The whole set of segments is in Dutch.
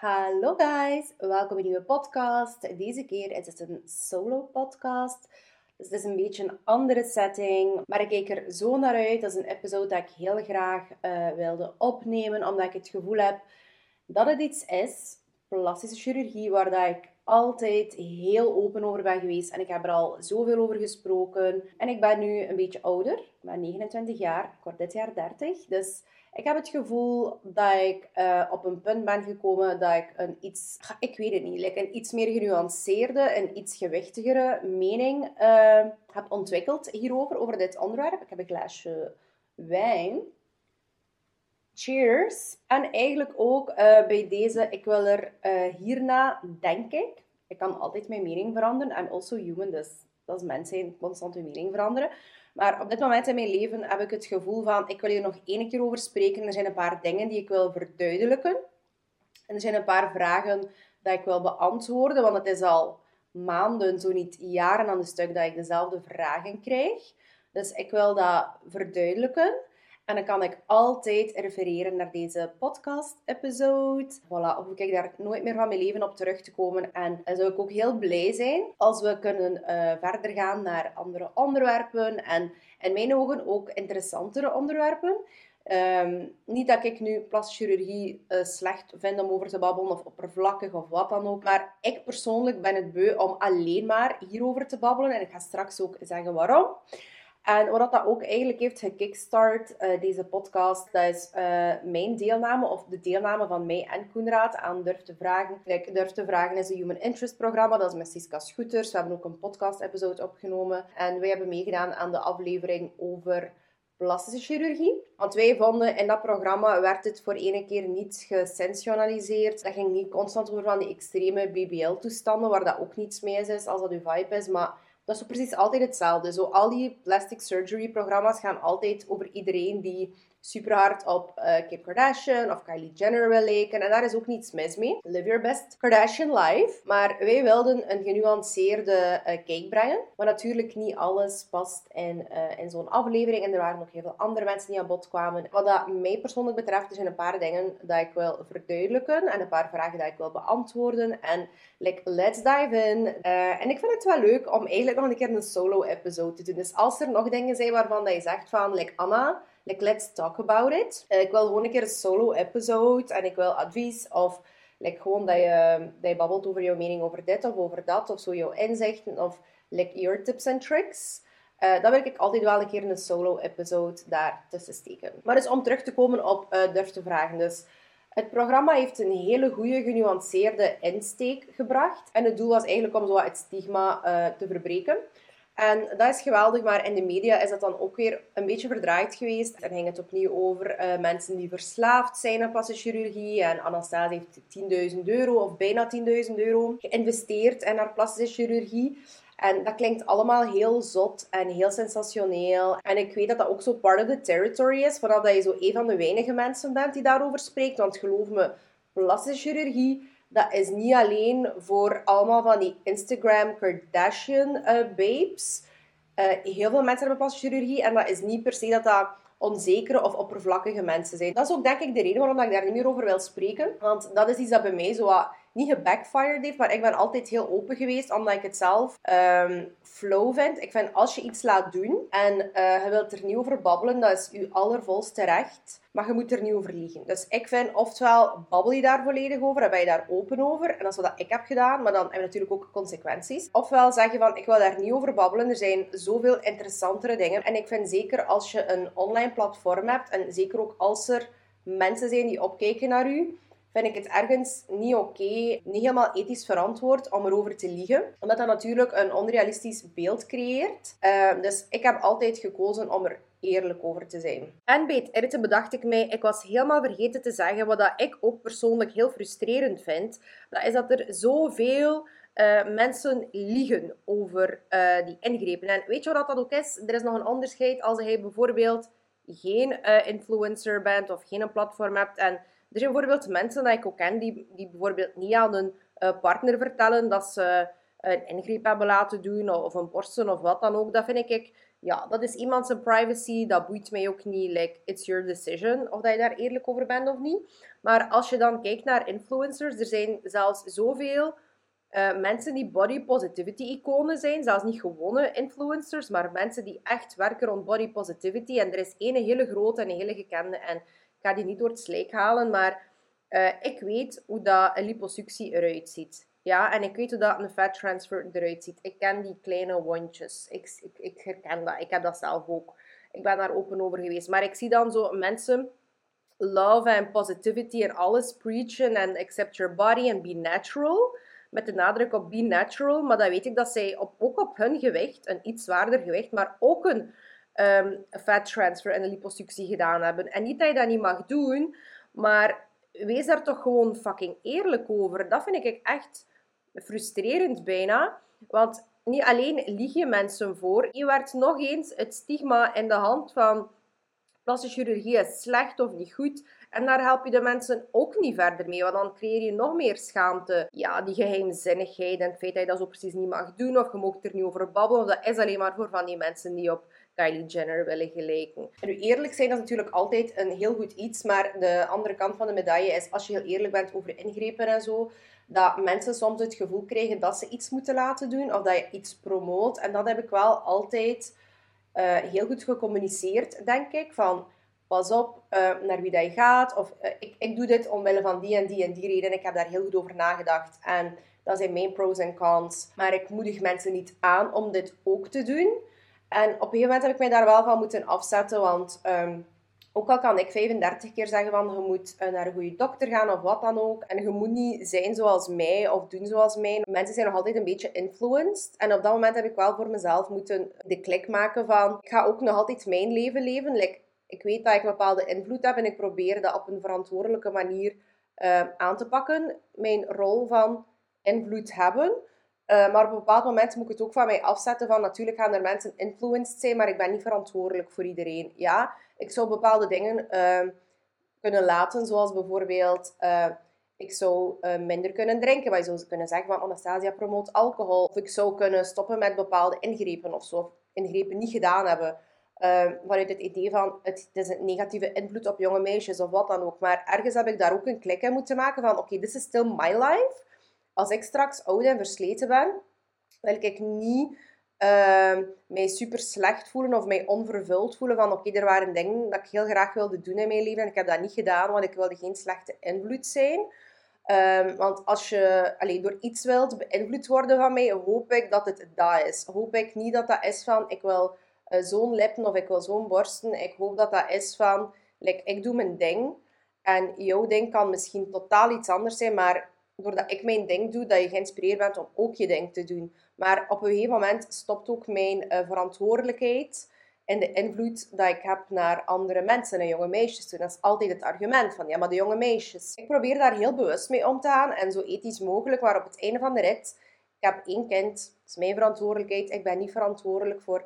Hallo guys, welkom bij een nieuwe podcast. Deze keer is het een solo podcast. Dus het is een beetje een andere setting, maar ik kijk er zo naar uit. Dat is een episode dat ik heel graag uh, wilde opnemen, omdat ik het gevoel heb dat het iets is, plastische chirurgie, waar dat ik altijd heel open over ben geweest. En ik heb er al zoveel over gesproken. En ik ben nu een beetje ouder, ik ben 29 jaar, ik word dit jaar 30. Dus ik heb het gevoel dat ik uh, op een punt ben gekomen dat ik een iets, ik weet het niet, een iets meer genuanceerde en iets gewichtigere mening uh, heb ontwikkeld hierover, over dit onderwerp. Ik heb een glaasje wijn. Cheers. En eigenlijk ook uh, bij deze, ik wil er hierna, denk ik, ik kan altijd mijn mening veranderen. en also human, dus dat is mens zijn, constant hun mening veranderen. Maar op dit moment in mijn leven heb ik het gevoel van, ik wil hier nog één keer over spreken. Er zijn een paar dingen die ik wil verduidelijken. En er zijn een paar vragen dat ik wil beantwoorden, want het is al maanden, zo niet jaren aan de stuk, dat ik dezelfde vragen krijg. Dus ik wil dat verduidelijken. En dan kan ik altijd refereren naar deze podcast-episode. Voilà, hoef ik daar nooit meer van mijn leven op terug te komen. En dan zou ik ook heel blij zijn als we kunnen uh, verder gaan naar andere onderwerpen. En in mijn ogen ook interessantere onderwerpen. Um, niet dat ik nu plastische chirurgie uh, slecht vind om over te babbelen of oppervlakkig of wat dan ook. Maar ik persoonlijk ben het beu om alleen maar hierover te babbelen. En ik ga straks ook zeggen waarom. En wat dat ook eigenlijk heeft gekickstart, uh, deze podcast, dat is uh, mijn deelname, of de deelname van mij en Koenraad aan Durf te Vragen. Like, Durf te Vragen is een Human Interest programma, dat is met Siska Scooters. We hebben ook een podcast-episode opgenomen. En wij hebben meegedaan aan de aflevering over plastische chirurgie. Want wij vonden in dat programma werd het voor ene keer niet gesensationaliseerd. Dat ging niet constant over van die extreme BBL-toestanden, waar dat ook niets mee is als dat uw vibe is. Maar dat is precies altijd hetzelfde. Zo, al die plastic surgery programma's gaan altijd over iedereen die super hard op uh, Kim Kardashian of Kylie Jenner wil lijken. En daar is ook niets mis mee. Live your best Kardashian life. Maar wij wilden een genuanceerde uh, kijk brengen. Maar natuurlijk niet alles past in, uh, in zo'n aflevering. En er waren nog heel veel andere mensen die aan bod kwamen. Wat dat mij persoonlijk betreft, er zijn een paar dingen dat ik wil verduidelijken. En een paar vragen die ik wil beantwoorden. En like, let's dive in. en ik vind het wel leuk om eigenlijk nog een keer een solo-episode te doen. Dus als er nog dingen zijn waarvan dat je zegt van, like Anna like, let's talk about it. Uh, ik wil gewoon een keer een solo episode en ik wil advies of like, gewoon dat je, dat je babbelt over jouw mening over dit of over dat of zo jouw inzichten of like, your tips en tricks. Uh, dan wil ik altijd wel een keer een solo episode daar tussen steken. Maar dus om terug te komen op uh, durf te vragen. Dus het programma heeft een hele goede, genuanceerde insteek gebracht. En het doel was eigenlijk om zo het stigma te verbreken. En dat is geweldig, maar in de media is dat dan ook weer een beetje verdraaid geweest. Dan ging het opnieuw over uh, mensen die verslaafd zijn aan plastische chirurgie. En Anastasia heeft 10.000 euro of bijna 10.000 euro geïnvesteerd in haar plastische chirurgie. En dat klinkt allemaal heel zot en heel sensationeel. En ik weet dat dat ook zo part of the territory is, vanaf dat je zo een van de weinige mensen bent die daarover spreekt. Want geloof me, plastische chirurgie dat is niet alleen voor allemaal van die Instagram Kardashian uh, babes. Uh, heel veel mensen hebben plastische chirurgie en dat is niet per se dat dat onzekere of oppervlakkige mensen zijn. Dat is ook denk ik de reden waarom ik daar niet meer over wil spreken. Want dat is iets dat bij mij zo wat niet gebackfired heeft, maar ik ben altijd heel open geweest, omdat ik het zelf um, flow vind. Ik vind als je iets laat doen en uh, je wilt er niet over babbelen, dat is je allervolste recht. Maar je moet er niet over liegen. Dus ik vind, oftewel babbel je daar volledig over en ben je daar open over. En dat is wat ik heb gedaan, maar dan heb je natuurlijk ook consequenties. Ofwel zeg je van, ik wil daar niet over babbelen. Er zijn zoveel interessantere dingen. En ik vind zeker als je een online platform hebt, en zeker ook als er mensen zijn die opkijken naar u, vind ik het ergens niet oké, niet helemaal ethisch verantwoord om erover te liegen. Omdat dat natuurlijk een onrealistisch beeld creëert. Uh, dus ik heb altijd gekozen om er eerlijk over te zijn. En bij het editen bedacht ik mij, ik was helemaal vergeten te zeggen wat dat ik ook persoonlijk heel frustrerend vind. Dat is dat er zoveel uh, mensen liegen over uh, die ingrepen. En weet je wat dat ook is? Er is nog een onderscheid als je bijvoorbeeld geen uh, influencer bent of geen platform hebt en er zijn bijvoorbeeld mensen die ik ook ken die, die bijvoorbeeld niet aan een uh, partner vertellen dat ze een ingreep hebben laten doen of een borsten of wat dan ook. Dat vind ik ja, dat is iemand zijn privacy. Dat boeit mij ook niet. Like, it's your decision of dat je daar eerlijk over bent of niet. Maar als je dan kijkt naar influencers, er zijn zelfs zoveel uh, mensen die body positivity iconen zijn. Zelfs niet gewone influencers, maar mensen die echt werken rond body positivity. En er is één hele grote en hele gekende. En ga die niet door het slijk halen, maar uh, ik weet hoe dat een liposuctie eruit ziet. Ja, en ik weet hoe dat een fat transfer eruit ziet. Ik ken die kleine wondjes. Ik, ik, ik herken dat. Ik heb dat zelf ook. Ik ben daar open over geweest. Maar ik zie dan zo mensen love en positivity en alles preachen en accept your body and be natural. Met de nadruk op be natural. Maar dan weet ik dat zij op, ook op hun gewicht, een iets zwaarder gewicht, maar ook een um, fat transfer en een liposuctie gedaan hebben. En niet dat je dat niet mag doen, maar wees daar toch gewoon fucking eerlijk over. Dat vind ik echt frustrerend bijna. Want niet alleen lieg je mensen voor, je werkt nog eens het stigma in de hand van plastische chirurgie is slecht of niet goed. En daar help je de mensen ook niet verder mee, want dan creëer je nog meer schaamte. Ja, die geheimzinnigheid en het feit dat je dat zo precies niet mag doen, of je mag er niet over babbelen, dat is alleen maar voor van die mensen die op Kylie Jenner willen gelijken. En nu eerlijk zijn, dat is natuurlijk altijd een heel goed iets, maar de andere kant van de medaille is, als je heel eerlijk bent over ingrepen en zo, dat mensen soms het gevoel krijgen dat ze iets moeten laten doen of dat je iets promoot. En dat heb ik wel altijd uh, heel goed gecommuniceerd, denk ik. Van pas op uh, naar wie dat je gaat. Of uh, ik, ik doe dit omwille van die en die en die reden. Ik heb daar heel goed over nagedacht. En dat zijn mijn pros en cons. Maar ik moedig mensen niet aan om dit ook te doen. En op een gegeven moment heb ik mij daar wel van moeten afzetten. Want um, ook al kan ik 35 keer zeggen van je moet eh, naar een goede dokter gaan of wat dan ook. En je moet niet zijn zoals mij of doen zoals mij. Mensen zijn nog altijd een beetje influenced. En op dat moment heb ik wel voor mezelf moeten de klik maken van ik ga ook nog altijd mijn leven leven. Ik weet dat ik een bepaalde invloed heb en ik probeer dat op een verantwoordelijke manier uh, aan te pakken. Mijn rol van invloed hebben. Uh, maar op een bepaald moment moet ik het ook van mij afzetten van natuurlijk gaan er mensen influenced zijn, maar ik ben niet verantwoordelijk voor iedereen. Ja, ik zou bepaalde dingen uh, kunnen laten, zoals bijvoorbeeld uh, ik zou minder kunnen drinken. Maar je zou kunnen zeggen van Anastasia promoot alcohol. Of ik zou kunnen stoppen met bepaalde ingrepen of zo. Of ingrepen niet gedaan hebben. vanuit het idee van het, is een negatieve invloed op jonge meisjes of wat dan ook. Maar ergens heb ik daar ook een klik in moeten maken van oké, okay, this is still my life als ik straks oud en versleten ben, wil ik niet uh, mij super slecht voelen of mij onvervuld voelen van oké, er waren dingen dat ik heel graag wilde doen in mijn leven en ik heb dat niet gedaan, want ik wilde geen slechte invloed zijn. Um, want als je alleen door iets wilt beïnvloed worden van mij, hoop ik dat het dat is. Hoop ik niet dat dat is van ik wil uh, zo'n lippen of ik wil zo'n borsten. Ik hoop dat dat is van like, ik doe mijn ding en jouw ding kan misschien totaal iets anders zijn, maar doordat ik mijn ding doe, dat je geïnspireerd bent om ook je ding te doen. Maar op een gegeven moment stopt ook mijn uh, verantwoordelijkheid en de invloed dat ik heb naar andere mensen en jonge meisjes. dat is altijd het argument van, ja, maar de jonge meisjes. Ik probeer daar heel bewust mee om te gaan en zo ethisch mogelijk, maar op het einde van de rit, ik heb één kind, dat is mijn verantwoordelijkheid. Ik ben niet verantwoordelijk voor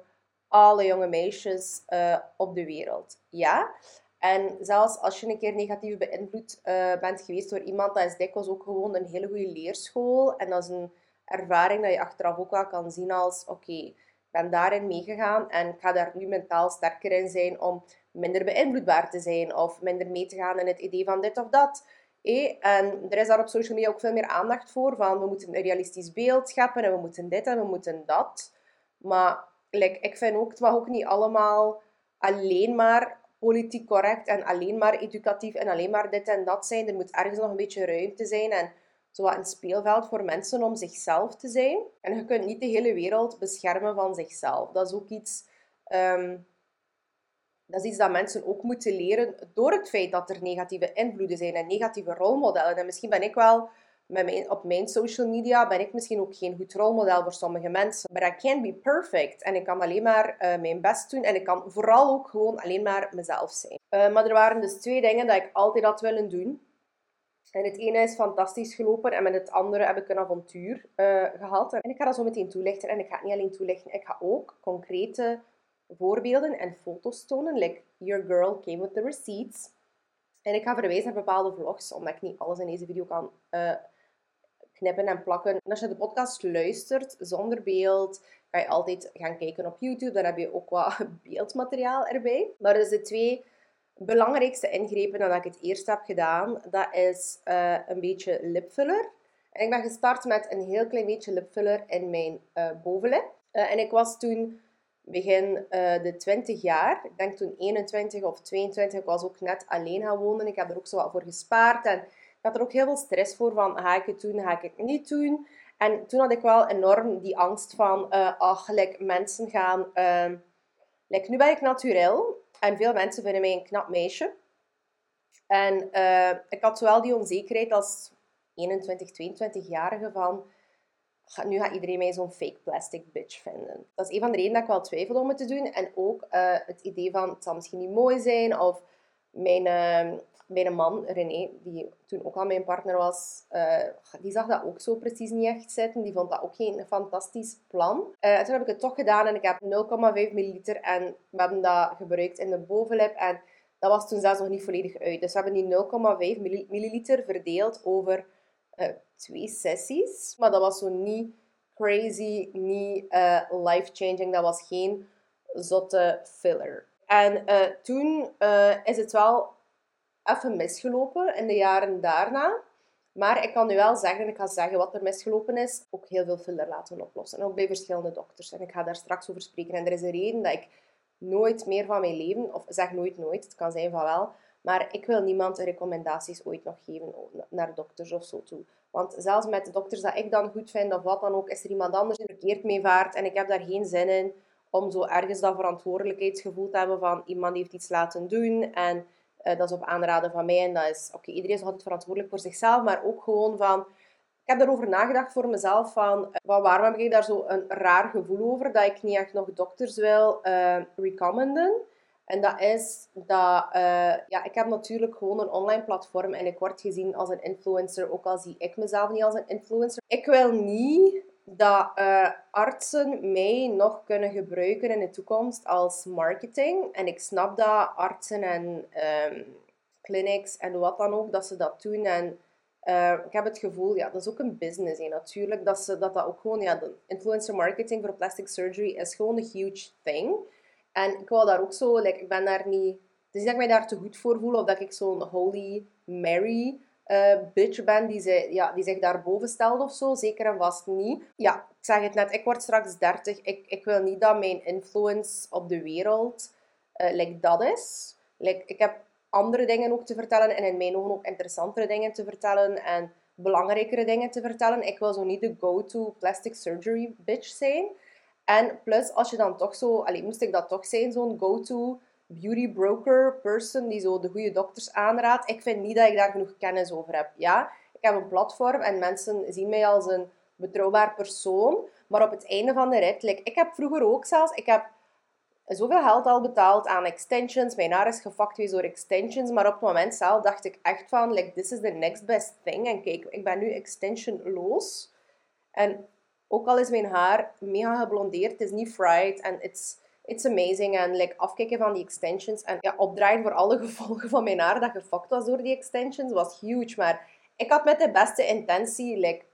alle jonge meisjes uh, op de wereld. Ja, en zelfs als je een keer negatief beïnvloed uh, bent geweest door iemand, dat is dikwijls ook gewoon een hele goede leerschool. En dat is een ervaring dat je achteraf ook wel kan zien als, oké, ik ben daarin meegegaan en ik ga daar nu mentaal sterker in zijn om minder beïnvloedbaar te zijn of minder mee te gaan in het idee van dit of dat. Eh? En er is daar op social media ook veel meer aandacht voor, van we moeten een realistisch beeld scheppen en we moeten dit en we moeten dat. Maar like, ik vind ook, het mag ook niet allemaal alleen maar politiek correct en alleen maar educatief en alleen maar dit en dat zijn. Er moet ergens nog een beetje ruimte zijn en zo een speelveld voor mensen om zichzelf te zijn. En je kunt niet de hele wereld beschermen van zichzelf. Dat is ook iets, ehm, dat, is iets dat mensen ook moeten leren door het feit dat er negatieve invloeden zijn en negatieve rolmodellen. En misschien ben ik wel met op mijn social media ben ik misschien ook geen goed rolmodel voor sommige mensen. Maar I can't be perfect. En ik kan alleen maar uh, mijn best doen. En ik kan vooral ook gewoon alleen maar mezelf zijn. Uh, maar er waren dus twee dingen dat ik altijd had willen doen. En het ene is fantastisch gelopen en met het andere heb ik een avontuur uh, gehad. En ik ga dat zo meteen toelichten. En ik ga het niet alleen toelichten, ik ga ook concrete voorbeelden en foto's tonen. Like, your girl came with the receipts. En ik ga verwijzen naar bepaalde vlogs, omdat ik niet alles in deze video kan knippen en plakken. En als je de podcast luistert zonder beeld, ga je altijd gaan kijken op YouTube. Dan heb je ook wat beeldmateriaal erbij. Maar dus de twee belangrijkste ingrepen dat ik het eerst heb gedaan, dat is uh, een beetje lipfiller. En ik ben gestart met een heel klein beetje lipfiller in mijn uh, bovenlip. Uh, en ik was toen begin de 20 jaar. Ik denk toen 21 of 22. Ik was ook net alleen gaan wonen. Ik heb er ook zo wat voor gespaard. En had er ook heel veel stress voor van, ga ik het doen, ga ik het niet doen? En toen had ik wel enorm die angst van, uh, ach, like, mensen gaan... Uh, nu ben ik naturel. En veel mensen vinden mij een knap meisje. En uh, ik had zowel die onzekerheid als 21, 22-jarige van... Nu gaat iedereen mij zo'n fake plastic bitch vinden. Dat is een van de redenen dat ik wel twijfelde om het te doen. En ook uh, het idee van, het zal misschien niet mooi zijn. Of mijn, uh, mijn man, René, die toen ook al mijn partner was, uh, die zag dat ook zo precies niet echt zitten. Die vond dat ook geen fantastisch plan. en toen heb ik het toch gedaan en ik heb 0,5 milliliter en we hebben dat gebruikt in de bovenlip. En dat was toen zelfs nog niet volledig uit. Dus we hebben die 0,5 milliliter verdeeld over twee sessies. Maar dat was zo niet crazy, niet life-changing. Dat was geen zotte filler. En uh, toen uh, is het wel even misgelopen in de jaren daarna. Maar ik kan nu wel zeggen, ik ga zeggen wat er misgelopen is, ook heel veel filler laten oplossen. En ook bij verschillende dokters. En ik ga daar straks over spreken. En er is een reden dat ik nooit meer van mijn leven, of zeg nooit nooit, het kan zijn van wel, maar ik wil niemand recommendaties ooit nog geven naar dokters of zo toe. Want zelfs met de dokters dat ik dan goed vind, of wat dan ook, is er iemand anders die verkeerd mee vaart. En ik heb daar geen zin in om zo ergens dat verantwoordelijkheidsgevoel te hebben van iemand heeft iets laten doen en uh, dat is op aanraden van mij. En dat is, oké, iedereen is altijd verantwoordelijk voor zichzelf, maar ook gewoon van, ik heb erover nagedacht voor mezelf van, uh, waarom heb ik daar zo een raar gevoel over dat ik niet echt nog dokters wil uh, recommenden. En dat is dat, ja, ik heb natuurlijk gewoon een online platform en ik word gezien als een influencer, ook al zie ik mezelf niet als een influencer. Ik wil niet dat uh, artsen mij nog kunnen gebruiken in de toekomst als marketing. En ik snap dat artsen en um, clinics en wat dan ook, dat ze dat doen. En uh, ik heb het gevoel, ja, dat is ook een business hè, natuurlijk, dat, ze, dat dat ook gewoon, ja, influencer marketing voor plastic surgery is gewoon een huge thing. En ik wil daar ook zo, like, ik ben daar niet, het is niet dat ik mij daar te goed voor voel, of dat ik zo'n holy Mary uh, bitch ben die, ze, ja, die zich daarboven stelt of zo. Zeker en vast niet. Ja, ik zeg het net, ik word straks 30. Ik, ik wil niet dat mijn influence op de wereld uh, dat is. Ik heb andere dingen ook te vertellen en in mijn ogen ook interessantere dingen te vertellen en belangrijkere dingen te vertellen. Ik wil zo niet de go-to plastic surgery bitch zijn. En plus, als je dan toch zo, alleen moest ik dat toch zijn, zo'n go-to beauty broker person die zo de goede dokters aanraadt. Ik vind niet dat ik daar genoeg kennis over heb. Ja, ik heb een platform en mensen zien mij als een betrouwbaar persoon. Maar op het einde van de rit, ik heb vroeger ook zelfs, ik heb zoveel geld al betaald aan extensions. Mijn haar is gefakt geweest door extensions. Maar op het moment zelf dacht ik echt van, like, this is the next best thing. En kijk, ik ben nu extensionloos. En ook al is mijn haar mega geblondeerd, het is niet fried en it's it's amazing. En like, afkijken van die extensions en ja, opdraaien voor alle gevolgen van mijn haar dat gefokt was door die extensions was huge. Maar ik had met de beste intentie like,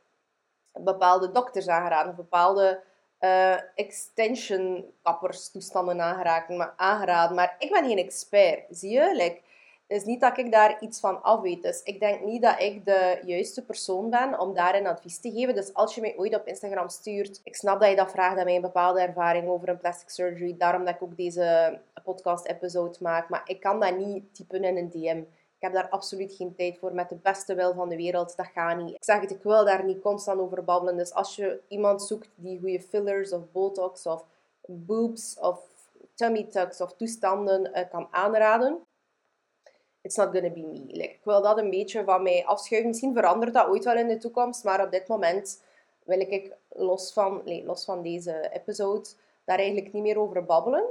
bepaalde dokters aangeraden, bepaalde uh, extension kappers toestanden aangeraden maar, aangeraden. Maar ik ben geen expert, zie je? Like, is niet dat ik daar iets van af weet. Dus ik denk niet dat ik de juiste persoon ben om daarin advies te geven. Dus als je mij ooit op Instagram stuurt, ik snap dat je dat vraagt aan mij een bepaalde ervaring over een plastic surgery. Daarom dat ik ook deze podcast-episode maak. Maar ik kan dat niet typen in een DM. Ik heb daar absoluut geen tijd voor. Met de beste wil van de wereld, dat gaat niet. Ik zeg het, ik wil daar niet constant over babbelen. Dus als je iemand zoekt die goede fillers of botox of boobs of tummy tucks of toestanden uh, kan aanraden, it's not gonna be me. Like, ik wil dat een beetje van mij afschuiven. Misschien verandert dat ooit wel in de toekomst, maar op dit moment wil ik los van, nee, los van deze episode daar eigenlijk niet meer over babbelen.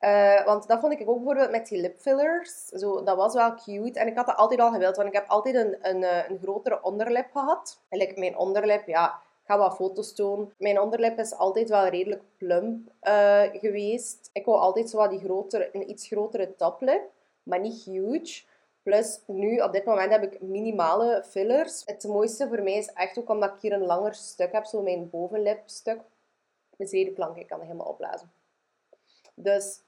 Uh, want dat vond ik ook bijvoorbeeld met die lipfillers. Zo, dat was wel cute. En ik had dat altijd al gewild, want ik heb altijd een, een, eh, een grotere onderlip gehad. Eigenlijk mijn onderlip, ja, ik ga wat foto's tonen. Mijn onderlip is altijd wel redelijk plump uh, geweest. Ik wou altijd zo wat die grotere, een iets grotere toplip, maar niet huge. Plus, nu, op dit moment heb ik minimale fillers. Het mooiste voor mij is echt ook omdat ik hier een langer stuk heb, zo mijn bovenlipstuk. Mijn zedenklank, ik kan het helemaal opblazen. Dus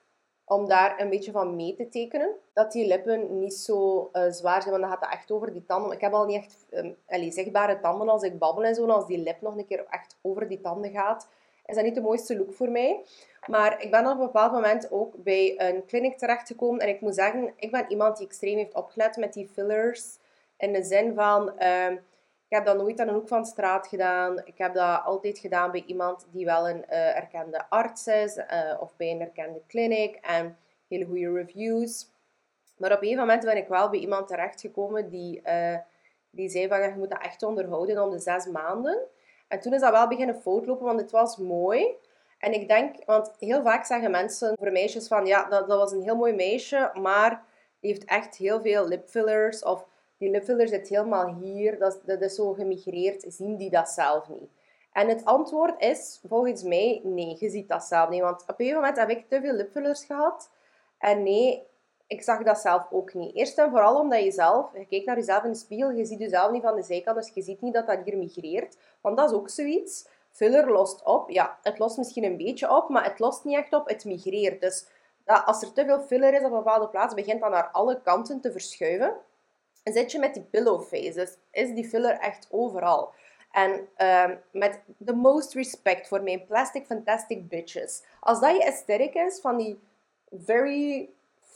om daar een beetje van mee te tekenen. Dat die lippen niet zo uh, zwaar zijn, want dan gaat het echt over die tanden. Ik heb al niet echt um, allez, zichtbare tanden als ik babbel en zo. als die lip nog een keer echt over die tanden gaat, is dat niet de mooiste look voor mij. Maar ik ben op een bepaald moment ook bij een clinic terechtgekomen. En ik moet zeggen, ik ben iemand die extreem heeft opgelet met die fillers. In de zin van, uh, ik heb dat nooit aan een hoek van de straat gedaan. Ik heb dat altijd gedaan bij iemand die wel een uh, erkende arts is. Uh, of bij een erkende clinic. En hele goede reviews. Maar op een moment ben ik wel bij iemand terechtgekomen die, uh, die zei van, je moet dat echt onderhouden om de zes maanden. En toen is dat wel beginnen foutlopen, want het was mooi. En ik denk, want heel vaak zeggen mensen voor meisjes van, ja, dat, dat was een heel mooi meisje, maar die heeft echt heel veel lipfillers. Of die lipfiller zit helemaal hier, dat, dat is zo gemigreerd, zien die dat zelf niet? En het antwoord is, volgens mij, nee, je ziet dat zelf niet. Want op een moment heb ik te veel lipfillers gehad. En nee, ik zag dat zelf ook niet. Eerst en vooral omdat je zelf, je kijkt naar jezelf in de spiegel, je ziet jezelf niet van de zijkant, dus je ziet niet dat dat hier migreert. Want dat is ook zoiets. Filler lost op. Ja, het lost misschien een beetje op, maar het lost niet echt op, het migreert. Dus als er te veel filler is op een bepaalde plaats, begint dat naar alle kanten te verschuiven. En zit je met die pillow dus is die filler echt overal. En uh, met the most respect voor mijn plastic fantastic bitches. Als dat je aesthetic is van die very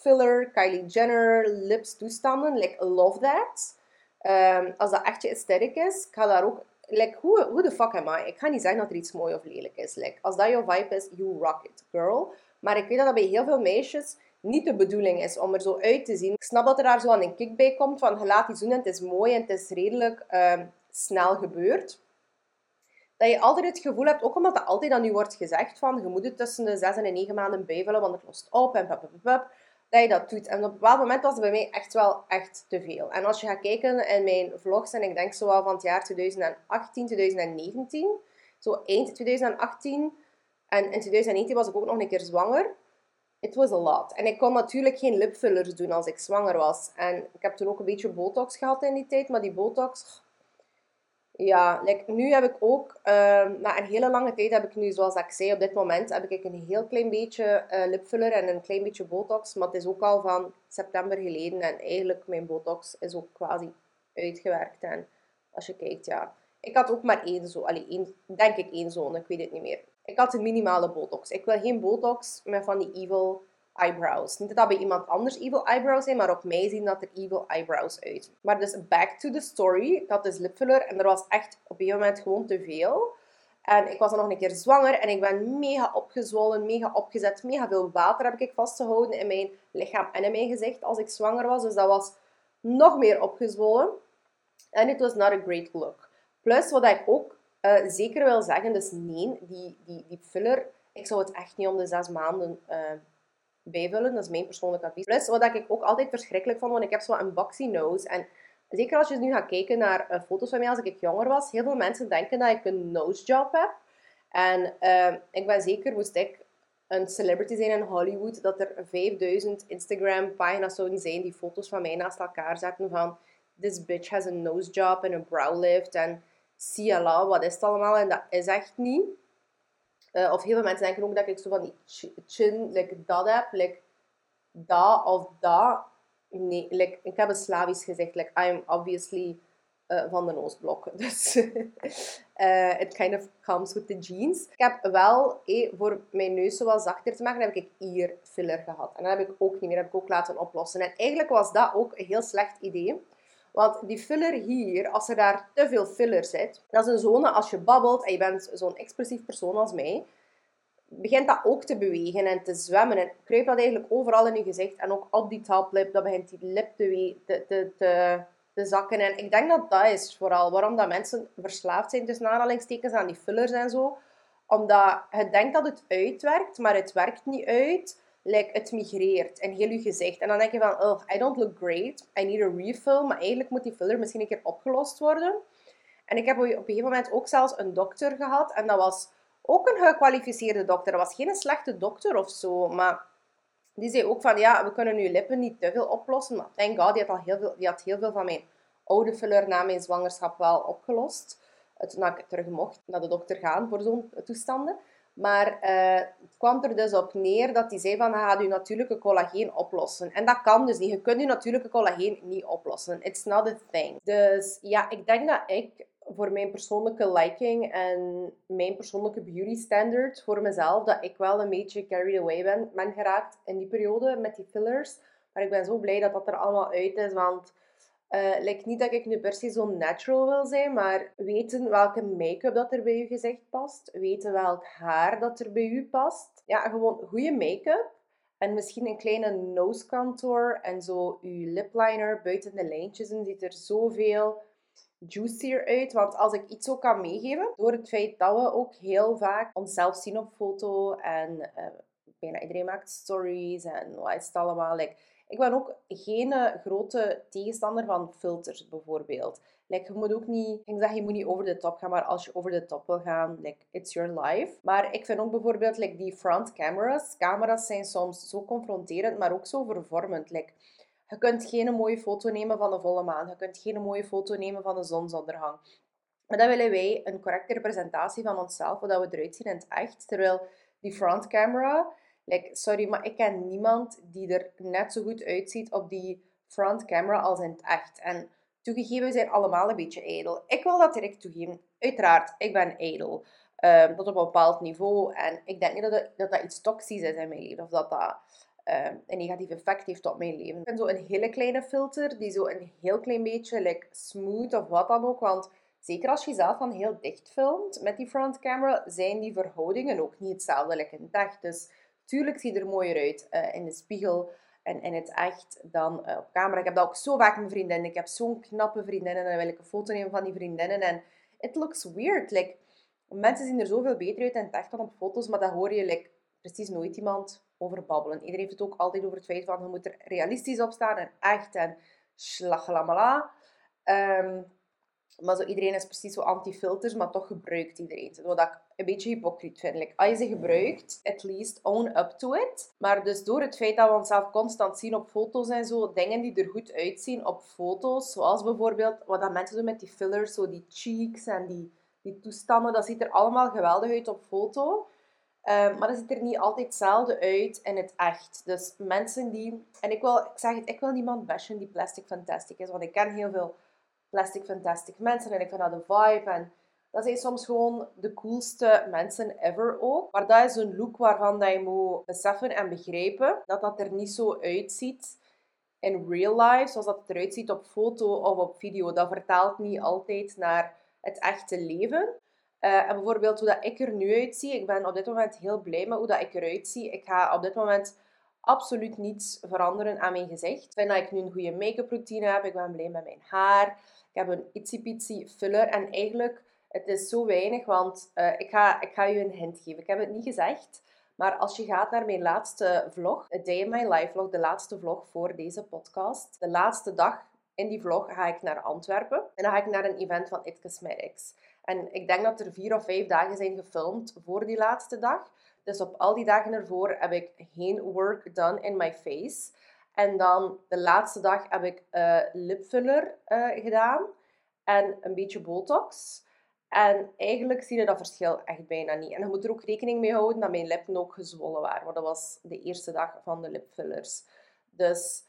filler, Kylie Jenner, lips toestanden, like love that. Um, als dat echt je is, ik ga daar ook like, who, who the fuck am I? Ik ga niet zeggen dat er iets mooi of lelijk is. Like, als dat jouw vibe is, you rock it, girl. Maar ik weet dat dat bij heel veel meisjes niet de bedoeling is om er zo uit te zien. Ik snap dat er daar zo aan een kick bij komt van je laat iets doen en het is mooi en het is redelijk um, snel gebeurd. Dat je altijd het gevoel hebt, ook omdat dat altijd aan u wordt gezegd van je moet het tussen de 6 en de 9 maanden bijvullen, want het lost op en pap, dat je dat doet. En op een bepaald moment was het bij mij echt wel echt te veel. En als je gaat kijken in mijn vlogs, en ik denk zo wel van het jaar 2018, 2019, zo eind 2018, en in 2019 was ik ook nog een keer zwanger. It was a lot. En ik kon natuurlijk geen lipfillers doen als ik zwanger was. En ik heb toen ook een beetje botox gehad in die tijd, maar die botox, ja, nu heb ik ook, na een hele lange tijd heb ik nu, zoals ik zei, op dit moment heb ik een heel klein beetje uh, lipfiller en een klein beetje botox. Maar het is ook al van september geleden en eigenlijk mijn botox is ook quasi uitgewerkt. En als je kijkt, ja, ik had ook maar één zo, allee, één, denk ik één zone, ik weet het niet meer. Ik had een minimale botox. Ik wil geen botox met van die evil eyebrows. Niet dat dat bij iemand anders evil eyebrows zijn, maar op mij zien dat er evil eyebrows uit. Maar dus back to the story. Ik had dus lipfiller en er was echt op een moment gewoon te veel. En ik was dan nog een keer zwanger en ik ben mega opgezwollen, mega opgezet. Mega veel water heb ik vastgehouden in mijn lichaam en in mijn gezicht als ik zwanger was. Dus dat was nog meer opgezwollen. En it was not a great look. Plus, wat ik ook uh, zeker wil zeggen, dus nee, die, die, die filler, ik zou het echt niet om de zes maanden uh, bijvullen. Dat is mijn persoonlijke advies. Plus, wat ik ook altijd verschrikkelijk vond, want ik heb zo een boxy nose. En zeker als je nu gaat kijken naar uh, foto's van mij als ik jonger was, heel veel mensen denken dat ik een nose job heb. En uh, ik ben zeker, moest ik een celebrity zijn in Hollywood, dat er 5000 Instagram-pagina's zouden zijn die foto's van mij naast elkaar zetten van this bitch has a nose job en een brow lift en siala, wat is het allemaal? En dat is echt niet. Uh, of heel veel mensen denken ook dat ik zo van die chin, like dat heb, like dat of dat. Nee, like, ik heb een Slavisch gezegd, like I am obviously uh, van de noosblok. Dus uh, it kind of comes with the jeans. Ik heb wel, eh, voor mijn neus zo wat zachter te maken, heb ik hier filler gehad. En dat heb ik ook niet meer, heb ik ook laten oplossen. En eigenlijk was dat ook een heel slecht idee. Want die filler hier, als er daar te veel filler zit, dat is een zone als je babbelt en je bent zo'n expressief persoon als mij, begint dat ook te bewegen en te zwemmen. En kruipt dat eigenlijk overal in je gezicht en ook op die toplip. Dat begint die lip te, te, te, te, zakken. En ik denk dat dat is vooral waarom dat mensen verslaafd zijn, tussen aanhalingstekens, aan die fillers en zo. Omdat je denkt dat het uitwerkt, maar het werkt niet uit like, het migreert in heel je gezicht. En dan denk je van, oh, I don't look great, I need a refill. Maar eigenlijk moet die filler misschien een keer opgelost worden. En ik heb op een gegeven moment ook zelfs een dokter gehad. En dat was ook een gekwalificeerde dokter. Dat was geen slechte dokter of zo. Maar Die zei ook van, ja, we kunnen je lippen niet te veel oplossen. Maar thank god, die had, al heel veel, die had heel veel van mijn oude filler na mijn zwangerschap wel opgelost. Toen ik terug mocht naar de dokter gaan voor zo'n toestanden. Maar uh, het kwam er dus op neer dat hij zei van, je gaat je natuurlijke collageen oplossen. En dat kan dus niet. Je kunt je natuurlijke collageen niet oplossen. It's not a thing. Dus ja, ik denk dat ik voor mijn persoonlijke liking en mijn persoonlijke beauty standard voor mezelf, dat ik wel een beetje carried away ben, ben geraakt in die periode met die fillers. Maar ik ben zo blij dat dat er allemaal uit is, want uh, lijkt niet dat ik nu per se zo natural wil zijn, maar weten welke make-up dat er bij je gezicht past, weten welk haar dat er bij u past. Ja, gewoon goede make-up en misschien een kleine nose contour en zo uw lip liner buiten de lijntjes en ziet er zoveel juicier uit. Want als ik iets ook kan meegeven, door het feit dat we ook heel vaak onszelf zien op foto en uh, bijna iedereen maakt stories en wat is het allemaal. Like, ik ben ook geen eh, grote tegenstander van filters, bijvoorbeeld. Like, je moet ook niet, ik zeg, je moet niet over de top gaan, maar als je over de top wil gaan, like, it's your life. Maar ik vind ook bijvoorbeeld like, die front cameras. Camera's zijn soms zo confronterend, maar ook zo vervormend. Like, je kunt geen mooie foto nemen van de volle maan. Je kunt geen mooie foto nemen van de zonsondergang. Maar dan willen wij een correcte representatie van onszelf, hoe we eruit zien in het echt. Terwijl die front camera, like, sorry, maar ik ken niemand die er net zo goed uitziet op die front camera als in het echt. En toegegeven, we zijn allemaal een beetje ijdel. Ik wil dat direct toegeven. Uiteraard, ik ben ijdel. Um, tot op een bepaald niveau. En ik denk niet dat dat, dat, iets toxisch is in mijn leven. Of dat dat Ehm, een negatief effect heeft op mijn leven. Ik vind zo een hele kleine filter die zo een heel klein beetje like, smooth of wat dan ook. Want zeker als je zelf van heel dicht filmt met die front camera, zijn die verhoudingen ook niet hetzelfde like in het echt. Dus tuurlijk ziet er mooier uit uh, in de spiegel en in het echt dan uh, op camera. Ik heb dat ook zo vaak met vriendinnen. Ik heb zo'n knappe vriendinnen en dan wil ik een foto nemen van die vriendinnen. En it looks weird. Like, mensen zien er zoveel beter uit in het echt dan op foto's, maar dat hoor je like, precies nooit iemand over babbelen. Iedereen heeft het ook altijd over het feit van je moet er realistisch op staan en echt en slaglamala. Um, maar zo, iedereen is precies zo anti-filters, maar toch gebruikt iedereen Wat ik een beetje hypocriet vind. Als je ze gebruikt, at least own up to it. Maar dus door het feit dat we onszelf constant zien op foto's en zo, dingen die er goed uitzien op foto's, zoals bijvoorbeeld wat dat mensen doen met die fillers, zo die cheeks en die, die toestanden, dat ziet er allemaal geweldig uit op foto. Ehm, maar dat ziet er niet altijd hetzelfde uit in het echt. Dus mensen die... En ik wil, ik zeg het, ik wil niemand bashen die plastic fantastic is. Want ik ken heel veel plastic fantastic mensen. En ik vind dat de vibe. En dat zijn soms gewoon de coolste mensen ever ook. Maar dat is een look waarvan dat je moet beseffen en begrijpen. Dat dat er niet zo uitziet in real life. Zoals dat het eruit ziet op foto of op video. Dat vertaalt niet altijd naar het echte leven. Uh, en bijvoorbeeld hoe dat ik er nu uitzie. Ik ben op dit moment heel blij met hoe dat ik eruit zie. Ik ga op dit moment absoluut niets veranderen aan mijn gezicht. Ik vind dat ik nu een goede make-up routine heb. Ik ben blij met mijn haar. Ik heb een itsy filler. En eigenlijk, het is zo weinig, want uh, ik, ga, ik ga je een hint geven. Ik heb het niet gezegd. Maar als je gaat naar mijn laatste vlog, A Day in My Life vlog, de laatste vlog voor deze podcast. De laatste dag in die vlog ga ik naar Antwerpen. En dan ga ik naar een event van It Cosmetics. En ik denk dat er vier of vijf dagen zijn gefilmd voor die laatste dag. Dus op al die dagen ervoor heb ik geen work done in my face. En dan de laatste dag heb ik uh, lipfiller uh, gedaan en een beetje botox. En eigenlijk zie je dat verschil echt bijna niet. En je moet er ook rekening mee houden dat mijn lippen ook gezwollen waren. Want dat was de eerste dag van de lipfillers. Dus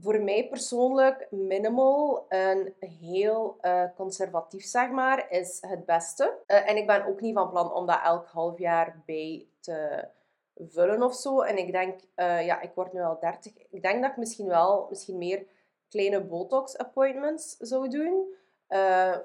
voor mij persoonlijk minimal en heel uh, conservatief, zeg maar, is het beste. Uh, en ik ben ook niet van plan om dat elk half jaar bij te vullen of zo. En ik denk, uh, ja, ik word nu al 30. Ik denk dat ik misschien wel, misschien meer kleine botox appointments zou doen.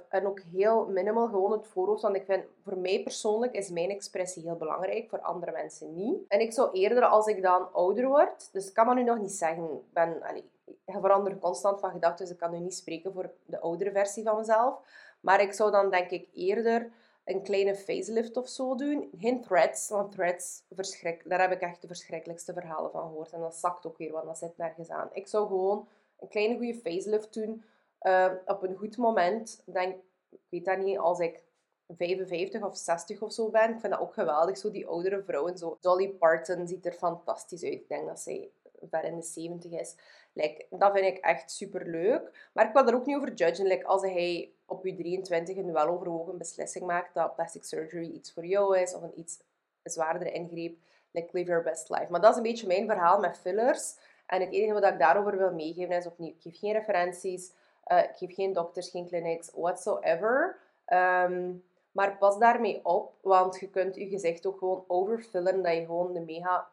en ook heel minimal gewoon het voorhoofd. Want ik vind, voor mij persoonlijk is mijn expressie heel belangrijk, voor andere mensen niet. En ik zou eerder, als ik dan ouder word, dus ik kan dat nu nog niet zeggen, ben, allee, je verandert constant van gedachten, dus ik kan nu niet spreken voor de oudere versie van mezelf. Maar ik zou dan denk ik eerder een kleine facelift of zo doen. Geen threads, want threads, verschrik, daar heb ik echt de verschrikkelijkste verhalen van gehoord. En dat zakt ook weer, want dat zit nergens aan. Ik zou gewoon een kleine goede facelift doen uh, op een goed moment. Denk, ik weet dat niet, als ik 55 of 60 of zo ben. Ik vind dat ook geweldig, zo die oudere vrouwen. Zo Dolly Parton ziet er fantastisch uit. Ik denk dat zij ver in de 70 is. Like, dat vind ik echt super leuk. Maar ik wil er ook niet over judgen. Like, als hij op je 23 een weloverwogen beslissing maakt dat plastic surgery iets voor jou is, of een iets zwaardere ingreep, like, live your best life. Maar dat is een beetje mijn verhaal met fillers. En het enige wat ik daarover wil meegeven is opnieuw, ik geef geen referenties, uh, ik geef geen dokters, geen clinics, whatsoever. Um, maar pas daarmee op, want je kunt je gezicht ook gewoon overfillen, dat je gewoon de mega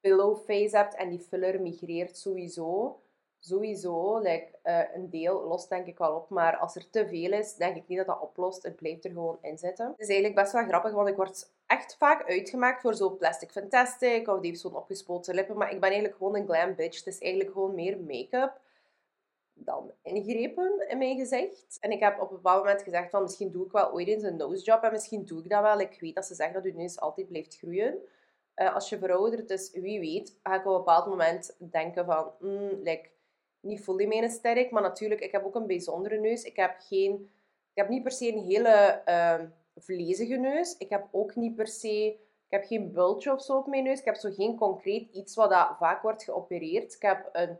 pillow face hebt en die filler migreert sowieso. Sowieso, like, uh, een deel lost denk ik wel op, maar als er te veel is, denk ik niet dat dat oplost. Het blijft er gewoon in zitten. Het is eigenlijk best wel grappig, want ik word echt vaak uitgemaakt voor zo plastic fantastic of die heeft zo'n opgespoten lippen, maar ik ben eigenlijk gewoon een glam bitch. Het is eigenlijk gewoon meer make-up dan ingrepen in mijn gezicht. En ik heb op een bepaald moment gezegd van misschien doe ik wel ooit eens een nose job en misschien doe ik dat wel. Ik weet dat ze zeggen dat je neus altijd blijft groeien. Uh, als je veroudert, dus wie weet, ga ik op een bepaald moment denken van, mm, like, niet fully mijn sterk, maar natuurlijk, ik heb ook een bijzondere neus. Ik heb, geen, ik heb niet per se een hele uh, vlezige neus. Ik heb ook niet per se, ik heb geen bultje of zo op mijn neus. Ik heb zo geen concreet iets wat dat vaak wordt geopereerd. Ik heb een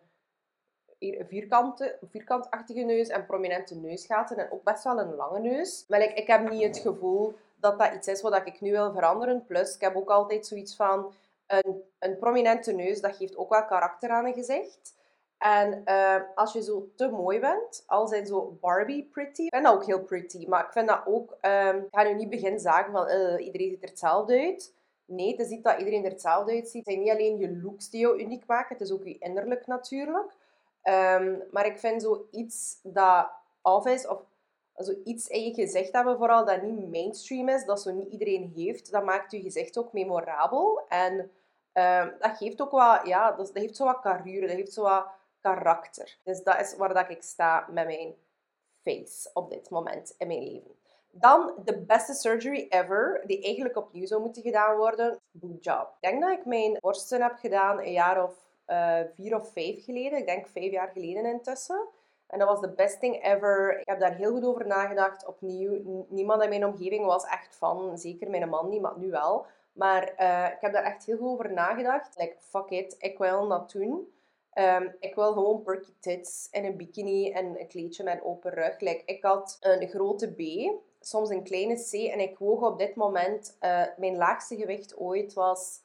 vierkante, vierkantachtige neus en prominente neusgaten en ook best wel een lange neus. Maar ik, ik heb niet het gevoel dat dat iets is wat ik nu wil veranderen. Plus, ik heb ook altijd zoiets van... Een, een prominente neus, dat geeft ook wel karakter aan een gezicht. En uh, als je zo te mooi bent, al zijn zo Barbie pretty. Ik vind dat ook heel pretty, maar ik vind dat ook... Um, ik ga nu niet beginnen zagen van uh, iedereen ziet er hetzelfde uit. Nee, het is niet dat iedereen er hetzelfde uitziet. Het zijn niet alleen je looks die jou uniek maken, het is ook je innerlijk natuurlijk. Um, maar ik vind zoiets dat af is, of zoiets in je gezicht hebben vooral, dat niet mainstream is, dat zo niet iedereen heeft, dat maakt je gezicht ook memorabel. En um, dat geeft ook wat, ja, dat, heeft zo wat carrure, dat heeft zo wat karakter. Dus dat is waar dat ik sta met mijn face op dit moment in mijn leven. Dan de beste surgery ever, die eigenlijk opnieuw zou moeten gedaan worden, boob job. Ik denk dat ik mijn borsten heb gedaan een jaar of uh, vier of vijf geleden. Ik denk vijf jaar geleden intussen. En dat was de best thing ever. Ik heb daar heel goed over nagedacht. Opnieuw, niemand in mijn omgeving was echt van. Zeker mijn man niet, maar nu wel. Maar uh, ik heb daar echt heel goed over nagedacht. Like, fuck it, ik wil dat doen. Um, ik wil gewoon perky tits en een bikini en een kleedje met open rug. Like, ik had een grote B, soms een kleine C. En ik woog op dit moment... Uh, mijn laagste gewicht ooit was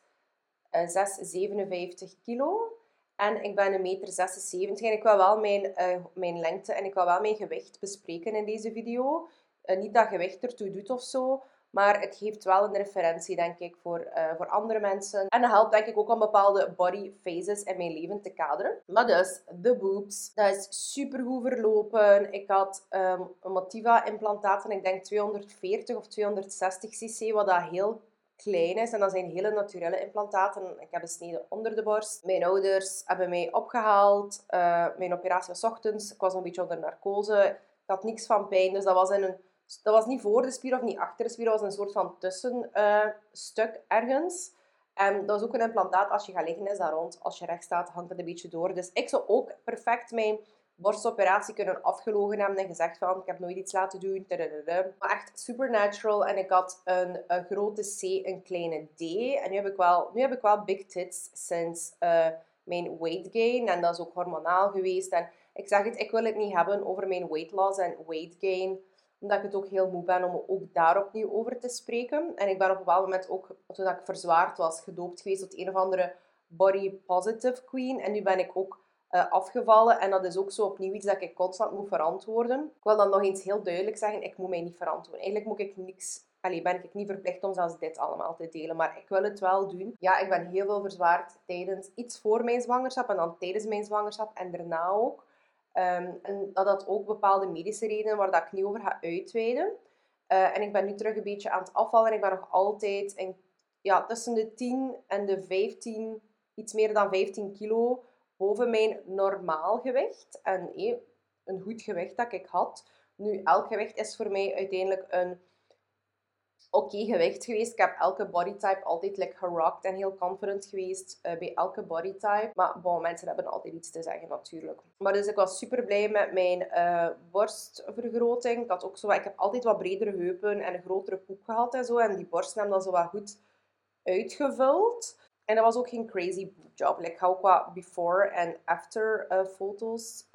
uh, 6, 57 kilo. En ik ben een meter 76 en ik wil wel mijn, uh, mijn lengte en ik wil wel mijn gewicht bespreken in deze video. Uh, niet dat gewicht ertoe doet of zo, maar het geeft wel een referentie, denk ik, voor, uh, voor andere mensen. En dat helpt, denk ik, ook om bepaalde body phases in mijn leven te kaderen. Maar dus, de boobs, dat is super goed verlopen. Ik had um, een Motiva-implantaat ik denk 240 of 260 cc, wat dat heel klein is. En dat zijn hele naturele implantaten. Ik heb besneden onder de borst. Mijn ouders hebben mij opgehaald. Uh, mijn operatie was ochtends. Ik was een beetje onder narcose. Ik had niks van pijn. Dus dat was, in een, dat was niet voor de spier of niet achter de spier. Dat was een soort van tussenstuk uh, ergens. En dat is ook een implantaat. Als je gaat liggen is dat rond. Als je recht staat hangt het een beetje door. Dus ik zou ook perfect mijn borstoperatie kunnen afgelogen hebben en gezegd van ik heb nooit iets laten doen. Maar echt supernatural. En ik had een, een, grote C, een kleine D. En nu heb ik wel, nu heb ik wel big tits sinds uh, mijn weight gain. En dat is ook hormonaal geweest. En ik zeg het, ik wil het niet hebben over mijn weight loss en weight gain. Omdat ik het ook heel moe ben om ook daar opnieuw over te spreken. En ik ben op een bepaald moment ook, toen ik verzwaard was, gedoopt geweest tot een of andere body positive queen. En nu ben ik ook uh, afgevallen. En dat is ook zo opnieuw iets dat ik constant moet verantwoorden. Ik wil dan nog eens heel duidelijk zeggen, ik moet mij niet verantwoorden. Eigenlijk moet ik niks... Allee, ben ik niet verplicht om zelfs dit allemaal te delen. Maar ik wil het wel doen. Ja, ik ben heel veel verzwaard tijdens iets voor mijn zwangerschap en dan tijdens mijn zwangerschap en daarna ook. Ehm, en dat had ook bepaalde medische redenen waar dat ik niet over ga uitweiden. Uh, en ik ben nu terug een beetje aan het afvallen. Ik ben nog altijd in, ja, tussen de 10 en de 15, iets meer dan 15 kilo boven mijn normaal gewicht. En een goed gewicht dat ik had. Nu, elk gewicht is voor mij uiteindelijk een oké gewicht geweest. Ik heb elke bodytype altijd like, en heel confident geweest uh, bij elke bodytype. Maar bon, mensen hebben altijd iets te zeggen natuurlijk. Maar dus ik was super blij met mijn uh, borstvergroting. Ik, had ook zo, ik heb altijd wat bredere heupen en een grotere poep gehad en zo. En die borsten hebben dat zo wat goed uitgevuld. En dat was ook geen crazy job. Ik ga ook wat before en after uh, foto's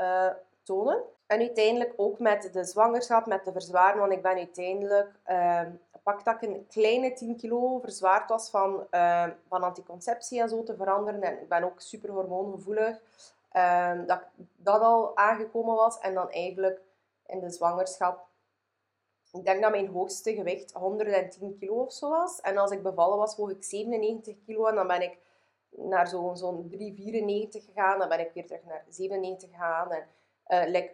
tonen. En uiteindelijk ook met de zwangerschap, met de verzwaring, want ik ben uiteindelijk uh, pak ik een kleine 10 kilo verzwaard was van, uh, van anticonceptie en zo te veranderen. En ik ben ook super hormoongevoelig. Uh, dat dat al aangekomen was. En dan eigenlijk in de zwangerschap. Ik denk dat mijn hoogste gewicht 110 kilo of zo was. En als ik bevallen was, woog ik 97 kilo. En dan ben ik naar zo'n zo'n 394 gegaan. Dan ben ik weer terug naar 97 gegaan. En uh,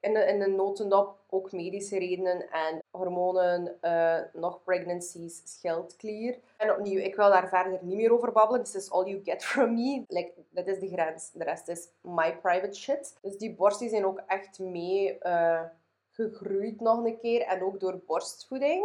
in de, in de notendop ook medische redenen en hormonen, uh, nog pregnancies, schildklier. En opnieuw, ik wil daar verder niet meer over babbelen. This is all you get from me. Like, dat is de grens. De rest is my private shit. Dus die borsten zijn ook echt mee uh, gegroeid nog een keer. En ook door borstvoeding.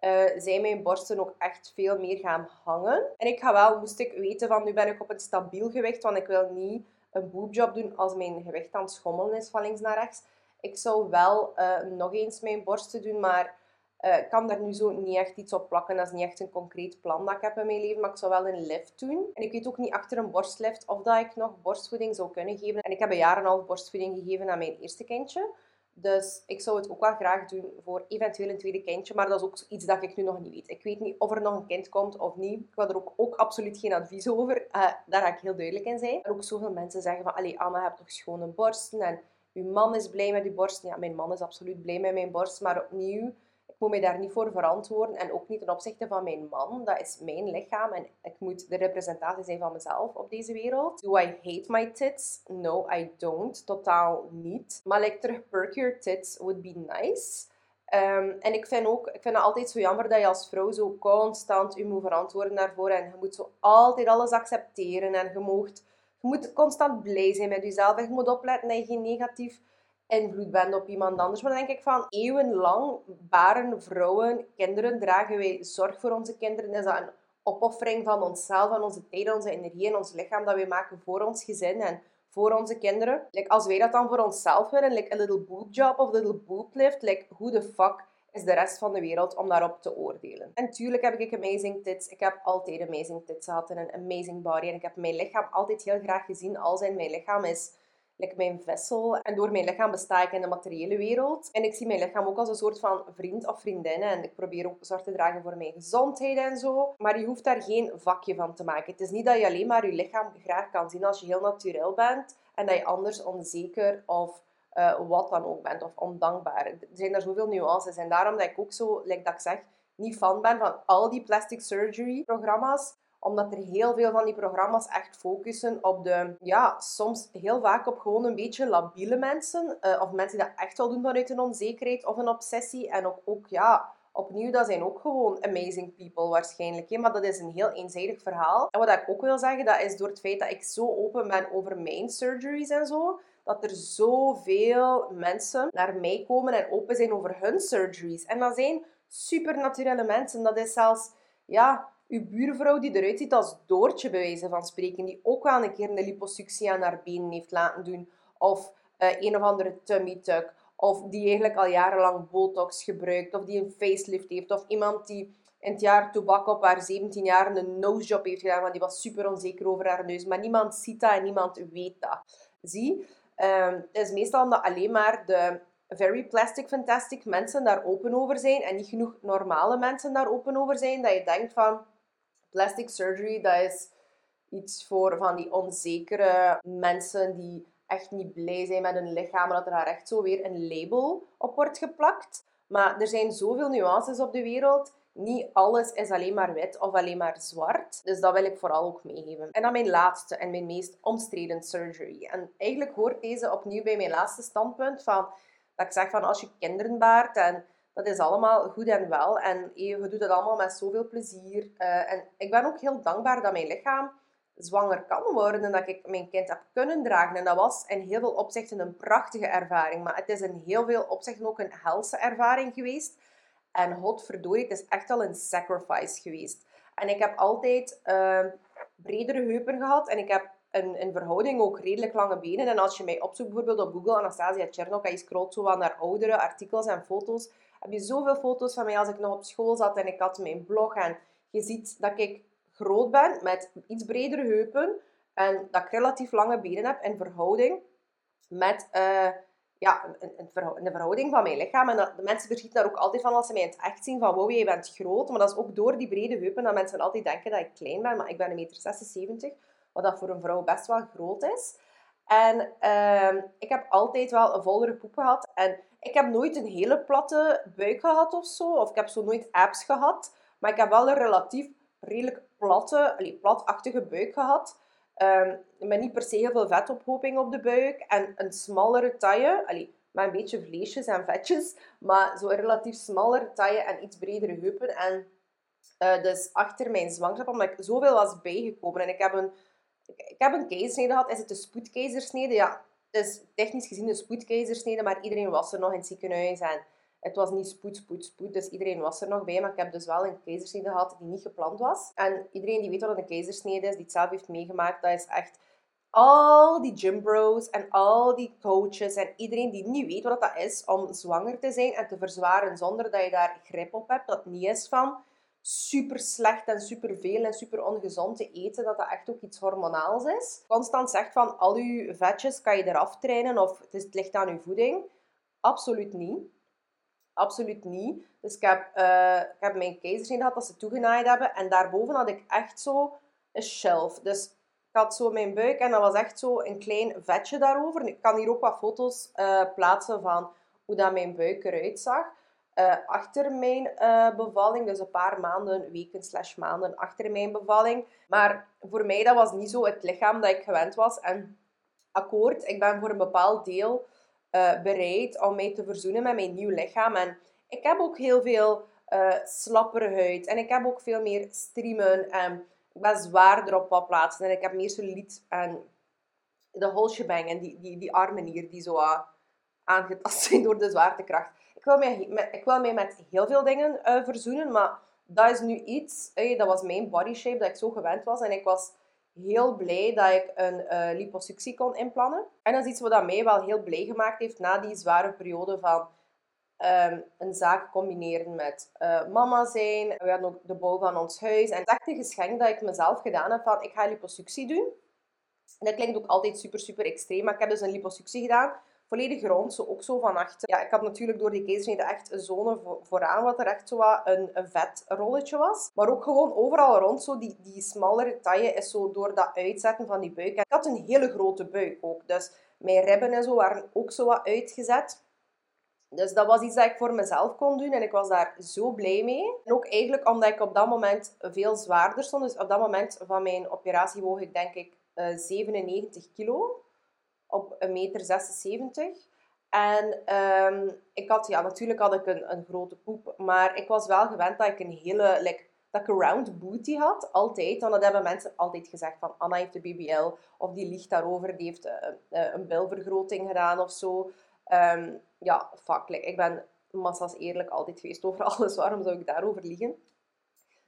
Uh, zijn mijn borsten ook echt veel meer gaan hangen. En ik ga wel, moest ik weten van nu ben ik op een stabiel gewicht, want ik wil niet een boobjob doen als mijn gewicht aan het schommelen is van links naar rechts. Ik zou wel uh, nog eens mijn borsten doen, maar uh, ik kan daar nu zo niet echt iets op plakken. Dat is niet echt een concreet plan dat ik heb in mijn leven, maar ik zou wel een lift doen. En ik weet ook niet achter een borstlift of dat ik nog borstvoeding zou kunnen geven. En ik heb een jaar en een half borstvoeding gegeven aan mijn eerste kindje. Dus ik zou het ook wel graag doen voor eventueel een tweede kindje. Maar dat is ook iets dat ik nu nog niet weet. Ik weet niet of er nog een kind komt of niet. Ik wil er ook, ook absoluut geen advies over. Uh, daar ga ik heel duidelijk in zijn. En ook zoveel mensen zeggen van... Allee, Anna, hebt toch schone borsten? En uw man is blij met uw borst. Ja, mijn man is absoluut blij met mijn borst. Maar opnieuw, ik moet mij daar niet voor verantwoorden. En ook niet ten opzichte van mijn man. Dat is mijn lichaam. En ik moet de representatie zijn van mezelf op deze wereld. Do I hate my tits? No, I don't. Totaal niet. Maar like terug perk tits would be nice. Um, en ik vind ook, ik vind het altijd zo jammer dat je als vrouw zo constant je moet verantwoorden daarvoor. En je moet zo altijd alles accepteren. En je je moet constant blij zijn met jezelf. En je moet opletten dat je geen negatief invloed bent op iemand anders. Maar dan denk ik van, eeuwenlang baren vrouwen, kinderen, dragen wij zorg voor onze kinderen. Is dat een opoffering van onszelf, van onze tijd, onze energie en ons lichaam dat wij maken voor ons gezin en voor onze kinderen. Like, als wij dat dan voor onszelf willen, like a little boob job of little boob lift, like, who the fuck is de rest van de wereld om daarop te oordelen. En tuurlijk heb ik amazing tits. Ik heb altijd amazing tits gehad en een amazing body. En ik heb mijn lichaam altijd heel graag gezien als in mijn lichaam is like mijn vessel. En door mijn lichaam besta ik in de materiële wereld. En ik zie mijn lichaam ook als een soort van vriend of vriendin. En ik probeer ook zorg te dragen voor mijn gezondheid en zo. Maar je hoeft daar geen vakje van te maken. Het is niet dat je alleen maar je lichaam graag kan zien als je heel natuurlijk bent. En dat je anders onzeker of uh, wat dan ook bent, of ondankbaar. Er zijn daar zoveel nuances. En daarom dat ik ook zo, dat ik zeg, niet fan ben van al die plastic surgery programma's omdat er heel veel van die programma's echt focussen op de, ja, soms heel vaak op gewoon een beetje labiele mensen. Uh, of mensen die dat echt wel doen vanuit een onzekerheid of een obsessie. En ook, ook ja, opnieuw, dat zijn ook gewoon amazing people waarschijnlijk. Hè? Maar dat is een heel eenzijdig verhaal. En wat ik ook wil zeggen, dat is door het feit dat ik zo open ben over mijn surgeries en zo, dat er zoveel mensen naar mij komen en open zijn over hun surgeries. En dat zijn supernaturele mensen. Dat is zelfs, ja, uw buurvrouw die eruit ziet als Doortje, bij wijze van spreken, die ook wel een keer een liposuctie aan haar benen heeft laten doen. Of uh, een of andere tummy tuck. Of die eigenlijk al jarenlang botox gebruikt. Of die een facelift heeft. Of iemand die in het jaar tobak op haar 17 jaar een nosejob heeft gedaan. Want die was super onzeker over haar neus. Maar niemand ziet dat en niemand weet dat. Zie? Um, het is meestal omdat alleen maar de very plastic fantastic mensen daar open over zijn en niet genoeg normale mensen daar open over zijn, dat je denkt van plastic surgery, dat is iets voor van die onzekere mensen die echt niet blij zijn met hun lichaam, dat er daar echt zo weer een label op wordt geplakt. Maar er zijn zoveel nuances op de wereld niet alles is alleen maar wit of alleen maar zwart. Dus dat wil ik vooral ook meegeven. En dan mijn laatste en mijn meest omstreden surgery. En eigenlijk hoort deze opnieuw bij mijn laatste standpunt van dat ik zeg van als je kinderen baart en dat is allemaal goed en wel. En je doet het allemaal met zoveel plezier. Uh, en ik ben ook heel dankbaar dat mijn lichaam zwanger kan worden en dat ik mijn kind heb kunnen dragen. En dat was in heel veel opzichten een prachtige ervaring. Maar het is in heel veel opzichten ook een helse ervaring geweest. En hotverdorie, het is echt al een sacrifice geweest. En ik heb altijd uh, bredere heupen gehad. En ik heb in verhouding ook redelijk lange benen. En als je mij opzoekt bijvoorbeeld op Google, Anastasia Chernok, en je scrolt zo wat naar oudere artikels en foto's, heb je zoveel foto's van mij als ik nog op school zat en ik had mijn blog. En je ziet dat ik groot ben met iets bredere heupen en dat ik relatief lange benen heb in verhouding met uh, ja, een, een, verhouding van mijn lichaam. En de mensen verschieten daar ook altijd van als ze mij in het echt zien van wow, jij bent groot. Maar dat is ook door die brede heupen dat mensen altijd denken dat ik klein ben. Maar ik ben een meter 76, wat dat voor een vrouw best wel groot is. En uh, ik heb altijd wel een vollere poep gehad. En ik heb nooit een hele platte buik gehad of zo. Of ik heb zo nooit abs gehad. Maar ik heb wel een relatief redelijk platte, allee, platachtige buik gehad. Um, met niet per se heel veel vetophoping op de buik. En een smallere taille. Allee, met een beetje vleesjes en vetjes. Maar zo relatief smallere taille en iets bredere heupen. En uh, dus achter mijn zwangerschap, omdat ik zoveel was bijgekomen. En ik heb een, ik heb een keizersnede gehad. Is het een spoedkeizersnede? Ja, is technisch gezien een spoedkeizersnede. Maar iedereen was er nog in het ziekenhuis. En het was niet spoed, spoed, spoed, dus iedereen was er nog bij. Maar ik heb dus wel een keizersnede gehad die niet gepland was. En iedereen die weet wat een keizersnede is, die het zelf heeft meegemaakt, dat is echt al die gym bros en al die coaches en iedereen die niet weet wat dat is om zwanger te zijn en te verzwaren zonder dat je daar grip op hebt, dat niet is van super slecht en super veel en super ongezond te eten, dat dat echt ook iets hormonaals is. Constant zegt van al je vetjes kan je eraf trainen of het, is, het ligt aan je voeding. Absoluut niet. Absoluut niet. Dus ik heb, uh, ik heb mijn keizersnede gehad dat ze toegenaaid hebben. En daarboven had ik echt zo een shelf. Dus ik had zo mijn buik en dat was echt zo een klein vetje daarover. Ik kan hier ook wat foto's uh, plaatsen van hoe dat mijn buik eruit zag. Uh, achter mijn bevalling, dus een paar maanden, weken slash maanden achter mijn bevalling. Maar voor mij dat was niet zo het lichaam dat ik gewend was. En akkoord, ik ben voor een bepaald deel uh, bereid om mij te verzoenen met mijn nieuw lichaam. En ik heb ook heel veel slappere huid. En ik heb ook veel meer streamen. En ik ben zwaarder op wat plaatsen. En ik heb meer solid en de whole En die, die, die armen hier die zo uh, aangetast zijn door de zwaartekracht. Ik wil mij, met, ik met heel veel dingen uh, verzoenen. Maar dat is nu iets... dat was mijn body shape dat ik zo gewend was. En ik was heel blij dat ik een uh, liposuctie kon inplannen. En dat is iets wat mij wel heel blij gemaakt heeft na die zware periode van um, een zaak combineren met uh, mama zijn. We hadden ook de bouw van ons huis. En het echt een geschenk dat ik mezelf gedaan heb van ik ga liposuctie doen. En dat klinkt ook altijd super, super extreem. Maar ik heb dus een liposuctie gedaan volledig rond, zo ook zo van achter. Ja, ik had natuurlijk door die keizersnede echt een zone vooraan, wat er echt wat een, een vetrolletje was. Maar ook gewoon overal rond, zo die, die smallere taille is zo door dat uitzetten van die buik. ik had een hele grote buik ook, dus mijn ribben en zo waren ook zo wat uitgezet. Dus dat was iets dat ik voor mezelf kon doen en ik was daar zo blij mee. En ook eigenlijk omdat ik op dat moment veel zwaarder stond. Dus op dat moment van mijn operatie woog ik denk ik 97 eh, kilo op een meter 76. En ehm, ik had, ja, natuurlijk had ik een, een grote poep, maar ik was wel gewend dat ik een hele, like, dat ik een round booty had, altijd. Want dat hebben mensen altijd gezegd van, Anna heeft de BBL, of die ligt daarover, die heeft uh, een bilvergroting gedaan of zo. Um, ja, fuck, ik ben massas eerlijk altijd geweest over alles, waarom zou ik daarover liegen?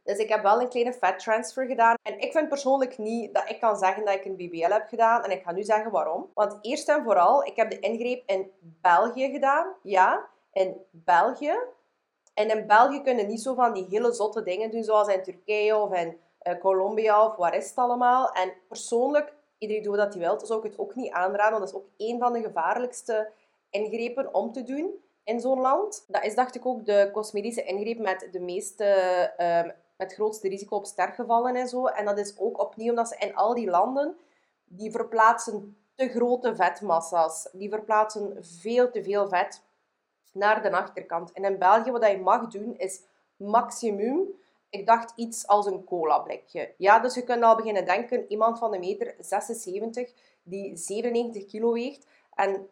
Dus ik heb wel een kleine fat transfer gedaan. En ik vind persoonlijk niet dat ik kan zeggen dat ik een BBL heb gedaan. En ik ga nu zeggen waarom. Want eerst en vooral, ik heb de ingreep in België gedaan. Ja, in België. En in België kunnen niet zo van die hele zotte dingen doen, zoals in Turkije of in uh, Colombia of waar is het allemaal. En persoonlijk, iedereen doet wat hij wil, zou ik het ook niet aanraden. Want dat is ook een van de gevaarlijkste ingrepen om te doen in zo'n land. Dat is, dacht ik, ook de cosmetische ingreep met de meeste um, met grootste risico op sterfgevallen en zo. En dat is ook opnieuw omdat ze in al die landen, die verplaatsen te grote vetmassa's. Die verplaatsen veel te veel vet naar de achterkant. En in België, wat je mag doen, is maximum, ik dacht iets als een cola blikje. Ja, dus je kunt al beginnen denken, iemand van de meter 76, die 97 kilo weegt, en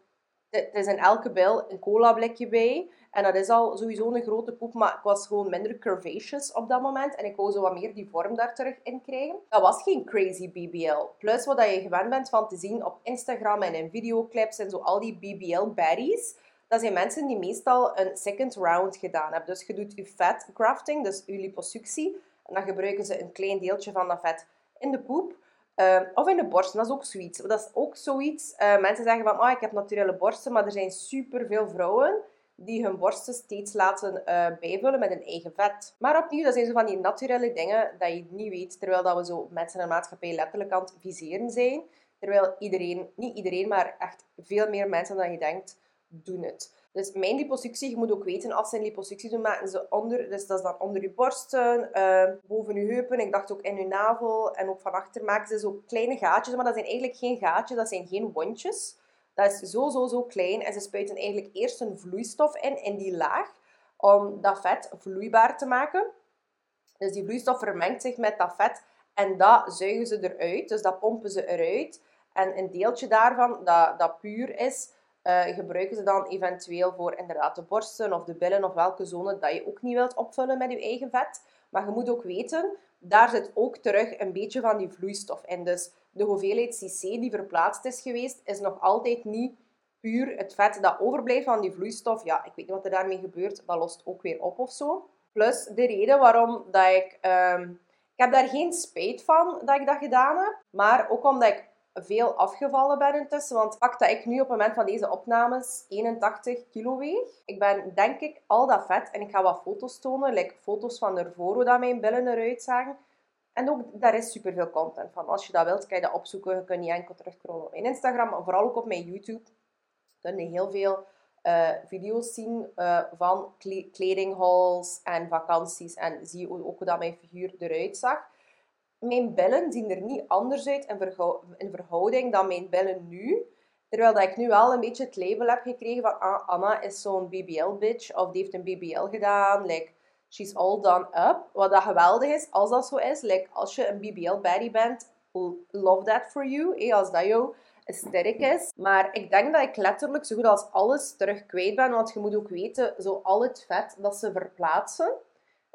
het is in elke bil een cola blikje bij. En dat is al sowieso een grote poep, maar ik was gewoon minder curvaceous op dat moment. En ik wou zo wat meer die vorm daar terug in krijgen. Dat was geen crazy BBL. Plus wat je gewend bent van te zien op Instagram en in videoclips en zo al die BBL baddies. dat zijn mensen die meestal een second round gedaan hebben. Dus je doet je fat grafting, dus je liposuctie. En dan gebruiken ze een klein deeltje van dat vet in de poep. Uh, of in de borst, dat is ook zoiets. Dat is ook zoiets. Uh, mensen zeggen van, oh, ik heb naturele borsten, maar er zijn superveel vrouwen die hun borsten steeds laten uh, bijvullen met een eigen vet. Maar opnieuw, dat zijn zo van die naturele dingen dat je niet weet, terwijl dat we zo mensen en maatschappij letterlijk aan het viseren zijn. Terwijl iedereen, niet iedereen, maar echt veel meer mensen dan je denkt, doen het. Dus mijn liposuctie, je moet ook weten, als ze een liposuctie doen, maken ze onder, dus dat is dan onder je borsten, uh, boven je heupen, ik dacht ook in je navel en ook van achter maken ze zo kleine gaatjes, maar dat zijn eigenlijk geen gaatjes, dat zijn geen wondjes. Dat is zo, zo, zo klein en ze spuiten eigenlijk eerst een vloeistof in, in die laag, om dat vet vloeibaar te maken. Dus die vloeistof vermengt zich met dat vet en dat zuigen ze eruit, dus dat pompen ze eruit. En een deeltje daarvan, dat, dat puur is, uh, gebruiken ze dan eventueel voor inderdaad de borsten of de billen of welke zone dat je ook niet wilt opvullen met je eigen vet. Maar je moet ook weten, daar zit ook terug een beetje van die vloeistof in. Dus de hoeveelheid CC die verplaatst is geweest, is nog altijd niet puur het vet dat overblijft van die vloeistof. Ja, ik weet niet wat er daarmee gebeurt, dat lost ook weer op of zo. Plus de reden waarom dat ik... Um, ik heb daar geen spijt van dat ik dat gedaan heb, maar ook omdat ik veel afgevallen ben intussen. Want pak dat ik nu op het moment van deze opnames 81 kilo weeg. Ik ben denk ik al dat vet, en ik ga wat foto's tonen, like foto's van ervoor, hoe dat mijn billen eruit zagen. En ook, daar is superveel content van. Als je dat wilt, kan je dat opzoeken. Je kunt niet enkel terugkronen op mijn Instagram, maar vooral ook op mijn YouTube. kun je heel veel uh, video's zien uh, van kledinghauls en vakanties. En zie ook hoe dat mijn figuur eruit zag mijn billen zien er niet anders uit in, verhouding dan mijn billen nu. Terwijl dat ik nu wel een beetje het label heb gekregen van ah, Anna is zo'n BBL-bitch of die heeft een BBL gedaan. Like, she's all done up. Wat dat geweldig is, als dat zo is. Like, als je een BBL-baddie bent, love that for you. Eh, als dat jouw sterk is. Maar ik denk dat ik letterlijk zo goed als alles terug kwijt ben. Want je moet ook weten, zo al het vet dat ze verplaatsen,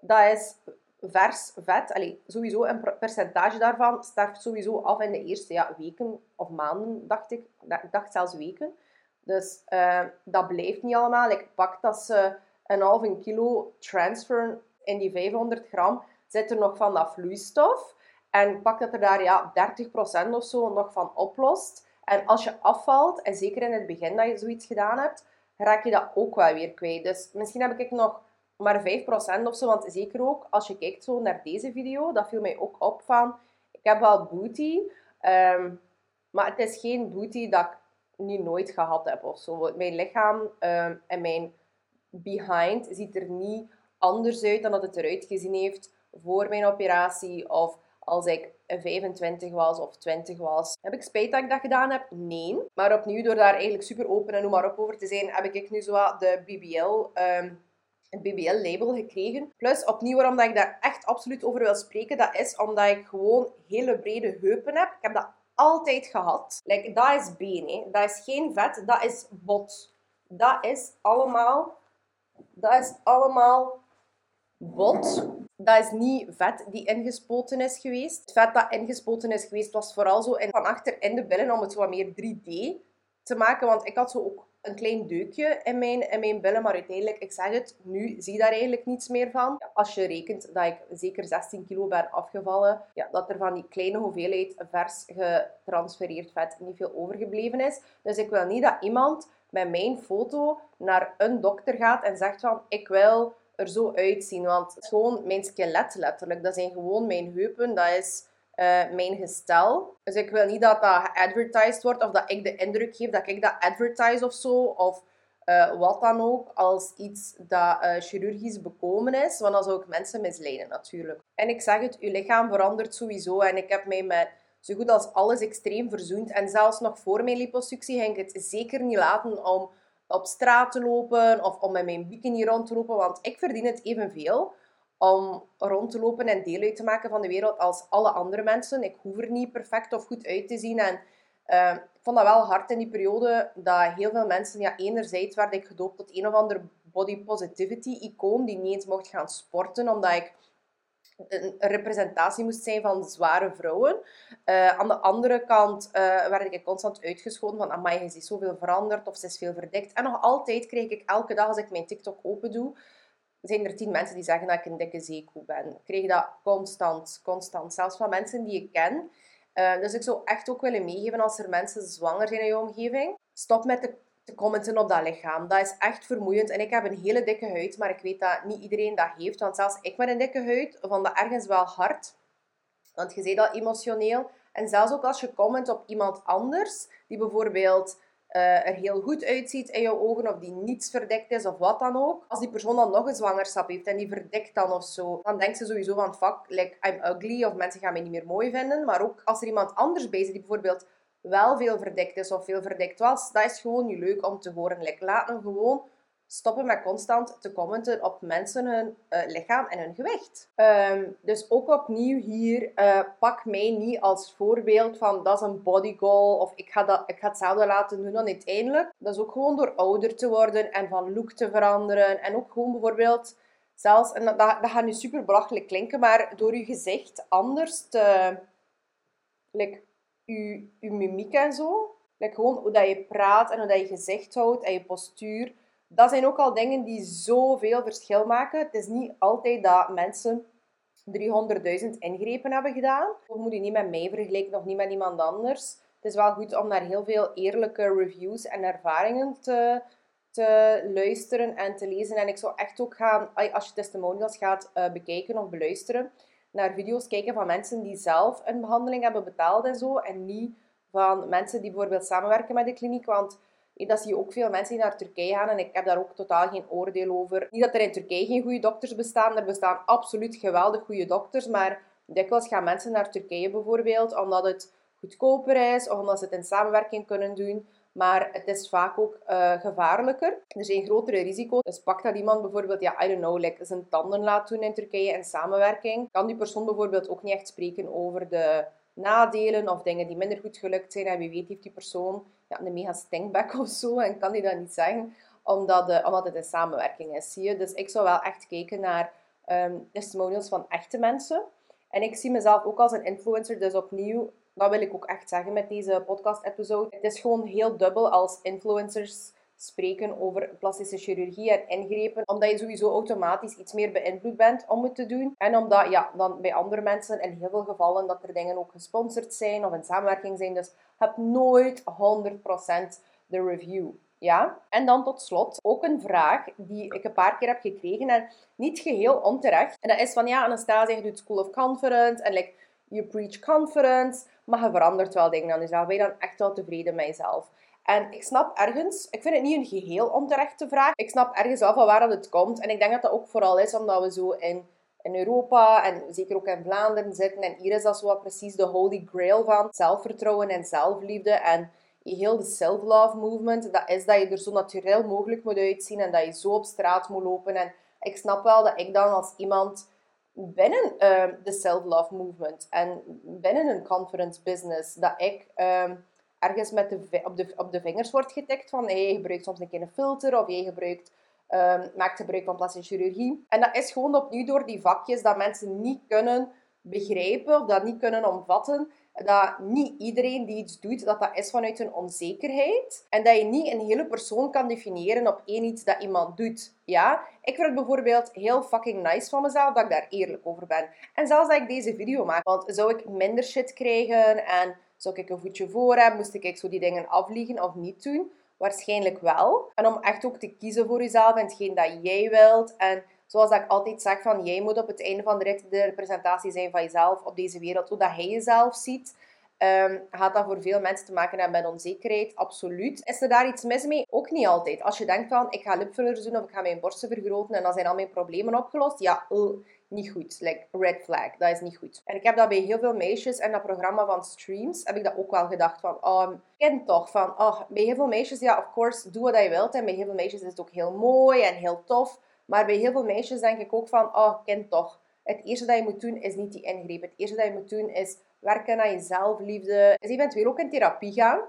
dat is vers vet, allee, sowieso een percentage daarvan sterft sowieso af in de eerste ja, weken of maanden, dacht ik. Ik dacht zelfs weken. Dus uh, dat blijft niet allemaal. Ik pak dat ze een halve kilo transferen in die 500 gram, zit er nog van dat vloeistof. En pak dat er daar ja, 30% of zo nog van oplost. En als je afvalt, en zeker in het begin dat je zoiets gedaan hebt, raak je dat ook wel weer kwijt. Dus misschien heb ik nog maar 5% of zo. Want zeker ook als je kijkt zo naar deze video, dat viel mij ook op van, ik heb wel booty, ehm, maar het is geen booty dat ik niet nooit gehad heb of zo. Mijn lichaam ehm, en mijn behind ziet er niet anders uit dan dat het eruit gezien heeft voor mijn operatie of als ik 25 was of 20 was. Heb ik spijt dat ik dat gedaan heb? Nee. Maar opnieuw, door daar eigenlijk super open en noem maar op over te zijn, heb ik nu zo de BBL um, een BBL-label gekregen. Plus, opnieuw waarom ik daar echt absoluut over wil spreken, dat is omdat ik gewoon hele brede heupen heb. Ik heb dat altijd gehad. Like, dat is been, dat is geen vet, dat is bot. Dat is allemaal, dat is allemaal bot. Dat is niet vet die ingespoten is geweest. Het vet dat ingespoten is geweest was vooral zo in, van achter in de billen om het wat meer 3D te maken. Want ik had zo ook een klein deukje in mijn, in mijn billen, maar uiteindelijk, ik zeg het, nu zie daar eigenlijk niets meer van. Als je rekent dat ik zeker 16 kilo ben afgevallen, ja, dat er van die kleine hoeveelheid vers getransfereerd vet niet veel overgebleven is. Dus ik wil niet dat iemand met mijn foto naar een dokter gaat en zegt van, ik wil er zo uitzien. Want het is gewoon mijn skelet letterlijk. Dat zijn gewoon mijn heupen. Dat is uh, mijn gestel. Dus ik wil niet dat dat geadvertised wordt of dat ik de indruk geef dat ik dat advertise of zo. Of uh, wat dan ook, als iets dat uh, chirurgisch bekomen is. Want dan zou ik mensen misleiden natuurlijk. En ik zeg het, uw lichaam verandert sowieso. En ik heb mij met zo goed als alles extreem verzoend. En zelfs nog voor mijn liposuctie ging ik het zeker niet laten om op straat te lopen of om met mijn bikini rond te lopen. Want ik verdien het evenveel om rond te lopen en deel uit te maken van de wereld als alle andere mensen. Ik hoef er niet perfect of goed uit te zien. En uh, ik vond dat wel hard in die periode dat heel veel mensen, ja, enerzijds werd ik gedoopt tot een of ander body positivity icoon die niet eens mocht gaan sporten, omdat ik een representatie moest zijn van zware vrouwen. Uh, aan de andere kant uh, werd ik constant uitgeschoten van amai, is zoveel veranderd of ze is veel verdekt. En nog altijd krijg ik elke dag als ik mijn TikTok open doe, zijn er tien mensen die zeggen dat ik een dikke zeekoe ben. Ik krijg dat constant, constant. Zelfs van mensen die ik ken. Uh, dus ik zou echt ook willen meegeven als er mensen zwanger zijn in je omgeving. Stop met te commenten op dat lichaam. Dat is echt vermoeiend. En ik heb een hele dikke huid, maar ik weet dat niet iedereen dat heeft. Want zelfs ik met een dikke huid vond dat ergens wel hard. Want je ziet dat emotioneel. En zelfs ook als je comment op iemand anders, die bijvoorbeeld uh, er heel goed uitziet in jouw ogen, of die niets verdekt is, of wat dan ook. Als die persoon dan nog een zwangerschap heeft en die verdekt dan of zo, dan denkt ze sowieso van, fuck, like, I'm ugly, of mensen gaan mij niet meer mooi vinden. Maar ook als er iemand anders bij zit, die bijvoorbeeld wel veel verdekt is of veel verdekt was, dat is gewoon niet leuk om te horen. Like, laat hem gewoon stoppen met constant te commenten op mensen hun uh, lichaam en hun gewicht. Um, dus ook opnieuw hier, uh, pak mij niet als voorbeeld van dat is een body goal of ik ga, dat, ik ga hetzelfde laten doen dan uiteindelijk. Dat is ook gewoon door ouder te worden en van look te veranderen en ook gewoon bijvoorbeeld zelfs, en dat, dat gaat nu super belachelijk klinken, maar door je gezicht anders te... Like, je, je mimiek en zo. Like gewoon hoe dat je praat en hoe dat je gezicht houdt en je postuur. Dat zijn ook al dingen die zoveel verschil maken. Het is niet altijd dat mensen 300.000 ingrepen hebben gedaan. Of moet je niet met mij vergelijken of niet met iemand anders. Het is wel goed om naar heel veel eerlijke reviews en ervaringen te, te luisteren en te lezen. En ik zou echt ook gaan, als je testimonials gaat uh, bekijken of beluisteren, naar video's kijken van mensen die zelf een behandeling hebben betaald en zo. En niet van mensen die bijvoorbeeld samenwerken met de kliniek. Want dat zie je ook veel mensen die naar Turkije gaan. En ik heb daar ook totaal geen oordeel over. Niet dat er in Turkije geen goede dokters bestaan. Er bestaan absoluut geweldig goede dokters. Maar dikwijls gaan mensen naar Turkije bijvoorbeeld omdat het goedkoper is. Of omdat ze het in samenwerking kunnen doen. Maar het is vaak ook uh, gevaarlijker. Er zijn grotere risico's. Dus pak dat iemand bijvoorbeeld, ja, I don't know, like zijn tanden laat doen in Turkije in samenwerking. Kan die persoon bijvoorbeeld ook niet echt spreken over de nadelen of dingen die minder goed gelukt zijn. En wie weet heeft die persoon ja, een mega stinkback of zo en kan die dat niet zeggen, omdat, de, omdat het in samenwerking is. Zie je? Dus ik zou wel echt kijken naar um, testimonials van echte mensen. En ik zie mezelf ook als een influencer, dus opnieuw dat wil ik ook echt zeggen met deze podcast-episode. Het is gewoon heel dubbel als influencers spreken over plastische chirurgie en ingrepen, omdat je sowieso automatisch iets meer beïnvloed bent om het te doen. En omdat, ja, dan bij andere mensen in heel veel gevallen dat er dingen ook gesponsord zijn of in samenwerking zijn. Dus heb nooit 100% de review. Ja? En dan tot slot ook een vraag die ik een paar keer heb gekregen en niet geheel onterecht. En dat is van, ja, Anastasia, je doet School of Conference en like, je preach confidence, maar je verandert wel dingen aan jezelf. Ben je dan echt wel tevreden met jezelf? En ik snap ergens, ik vind het niet een geheel onterechte vraag. Ik snap ergens wel van waar dat het komt. En ik denk dat dat ook vooral is omdat we zo in, in Europa en zeker ook in Vlaanderen zitten. En hier is dat zo wat precies de holy grail van zelfvertrouwen en zelfliefde. En heel de self-love movement, dat is dat je er zo natuurlijk mogelijk moet uitzien en dat je zo op straat moet lopen. En ik snap wel dat ik dan als iemand binnen uh, de self-love movement en binnen een conference business, dat ik uh, ergens met de, op, de, op de vingers wordt getikt van hey, je gebruikt soms een keer een filter of je gebruikt, uh, maakt gebruik van plastische chirurgie. En dat is gewoon opnieuw door die vakjes dat mensen niet kunnen begrijpen of dat niet kunnen omvatten dat niet iedereen die iets doet, dat dat is vanuit een onzekerheid. En dat je niet een hele persoon kan definiëren op één iets dat iemand doet. Ja? Ik vind het bijvoorbeeld heel fucking nice van mezelf dat ik daar eerlijk over ben. En zelfs dat ik deze video maak. Want zou ik minder shit krijgen en zou ik een voetje voor hebben, moest ik zo die dingen afvliegen of niet doen? Waarschijnlijk wel. En om echt ook te kiezen voor jezelf en hetgeen dat jij wilt. En zoals ik altijd zeg, van jij moet op het einde van de rit de representatie zijn van jezelf op deze wereld, hoe dat jezelf ziet. Um, gaat dat voor veel mensen te maken hebben met onzekerheid? Absoluut. Is er daar iets mis mee? Ook niet altijd. Als je denkt van, ik ga lipfillers doen of ik ga mijn borsten vergroten en dan zijn al mijn problemen opgelost. Ja, niet goed. Like, red flag. Dat is niet goed. En ik heb dat bij heel veel meisjes en dat programma van Streams, heb ik dat ook wel gedacht van, oh, ken toch van, oh, bij heel veel meisjes, ja, of course, doe wat je wilt. En bij heel veel meisjes is het ook heel mooi en heel tof. Maar bij heel veel meisjes denk ik ook van, oh, kind toch. Het eerste dat je moet doen is niet die ingreep. Het eerste dat je moet doen is werken aan je zelfliefde. Is eventueel ook in therapie gaan.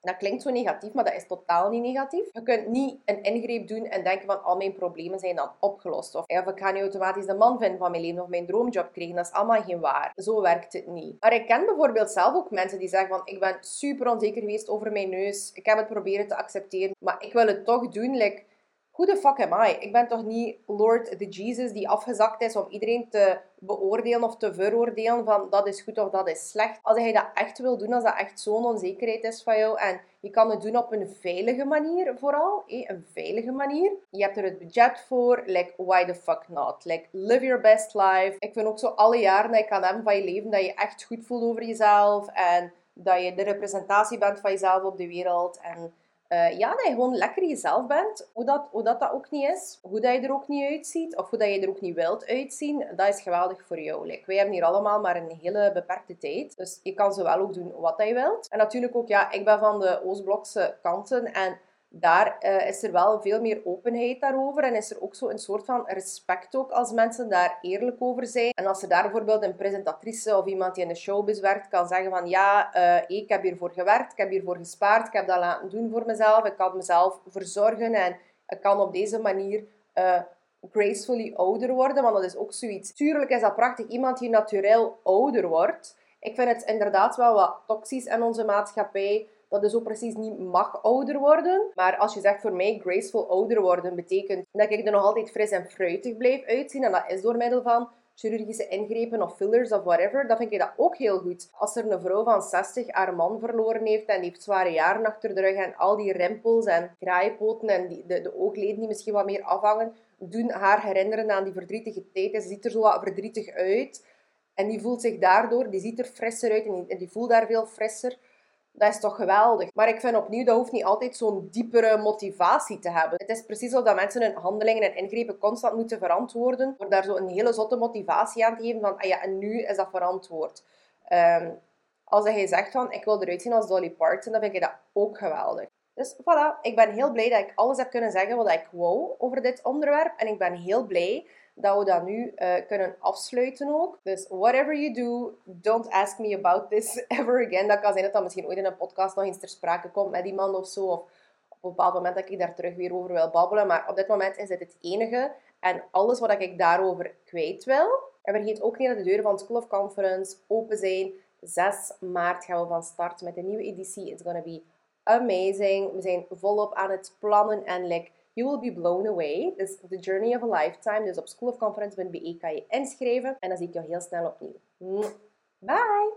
Dat klinkt zo negatief, maar dat is totaal niet negatief. Je kunt niet een ingreep doen en denken van al mijn problemen zijn dan opgelost. Of, of ik ga nu automatisch de man vinden van mijn leven of mijn droomjob krijgen. Dat is allemaal geen waar. Zo werkt het niet. Maar ik ken bijvoorbeeld zelf ook mensen die zeggen van ik ben super onzeker geweest over mijn neus. Ik heb het proberen te accepteren, maar ik wil het toch doen. Like, who the fuck am I? Ik ben toch niet Lord the Jesus die afgezakt is om iedereen te beoordelen of te veroordelen van dat is goed of dat is slecht. Als je dat echt wil doen, als dat echt zo'n onzekerheid is van jou en je kan het doen op een veilige manier vooral, een veilige manier. Je hebt er het budget voor, like why the fuck not? Like live your best life. Ik vind ook zo alle jaren dat je kan hebben van je leven dat je echt goed voelt over jezelf en dat je de representatie bent van jezelf op de wereld en uh, ja, dat je gewoon lekker jezelf bent. Hoe dat, hoe dat, dat ook niet is. Hoe dat je er ook niet uitziet. Of hoe dat je er ook niet wilt uitzien. Dat is geweldig voor jou. Like, wij hebben hier allemaal maar een hele beperkte tijd. Dus je kan zowel ook doen wat je wilt. En natuurlijk ook, ja, ik ben van de Oostblokse kanten. En daar uh, is er wel veel meer openheid daarover. En is er ook zo een soort van respect ook als mensen daar eerlijk over zijn. En als er daar bijvoorbeeld een presentatrice of iemand die in de showbiz werkt kan zeggen van ja, uh, ik heb hiervoor gewerkt, ik heb hiervoor gespaard, ik heb dat laten doen voor mezelf, ik kan mezelf verzorgen en ik kan op deze manier uh, gracefully ouder worden. Want dat is ook zoiets. Tuurlijk is dat prachtig, iemand die natuurlijk ouder wordt. Ik vind het inderdaad wel wat toxisch in onze maatschappij dat dus ook precies niet mag ouder worden. Maar als je zegt voor mij graceful ouder worden, betekent dat ik er nog altijd fris en fruitig blijf uitzien. En dat is door middel van chirurgische ingrepen of fillers of whatever, dan vind ik dat ook heel goed. Als er een vrouw van 60 haar man verloren heeft en die heeft zware jaren achter de rug en al die rimpels en kraaienpoten en die, de, de oogleden die misschien wat meer afhangen, doen haar herinneren aan die verdrietige tijd. En ze ziet er zo wat verdrietig uit. En die voelt zich daardoor, die ziet er frisser uit en die, en die voelt daar veel frisser. Dat is toch geweldig. Maar ik vind opnieuw, dat hoeft niet altijd zo'n diepere motivatie te hebben. Het is precies zo dat mensen hun handelingen en ingrepen constant moeten verantwoorden. Door daar zo een hele zotte motivatie aan te geven van, ah ja, en nu is dat verantwoord. Um, als hij zegt van, ik wil eruit zien als Dolly Parton, dan vind ik dat ook geweldig. Dus voilà, ik ben heel blij dat ik alles heb kunnen zeggen wat ik wou over dit onderwerp. En ik ben heel blij dat we dat nu uh, kunnen afsluiten ook. Dus whatever you do, don't ask me about this ever again. Dat kan zijn dat dat misschien ooit in een podcast nog eens ter sprake komt met iemand of zo. Of op een bepaald moment dat ik daar terug weer over wil babbelen. Maar op dit moment is dit het enige. En alles wat ik daarover kwijt wil. En vergeet ook niet dat de deuren van School of Conference open zijn. 6 maart gaan we van start met een nieuwe editie. It's gonna be amazing. We zijn volop aan het plannen en like You will be blown away. Dus The Journey of a Lifetime. Dus op schoolofconference.be kan je inschrijven. En dan zie ik jou heel snel opnieuw. Bye!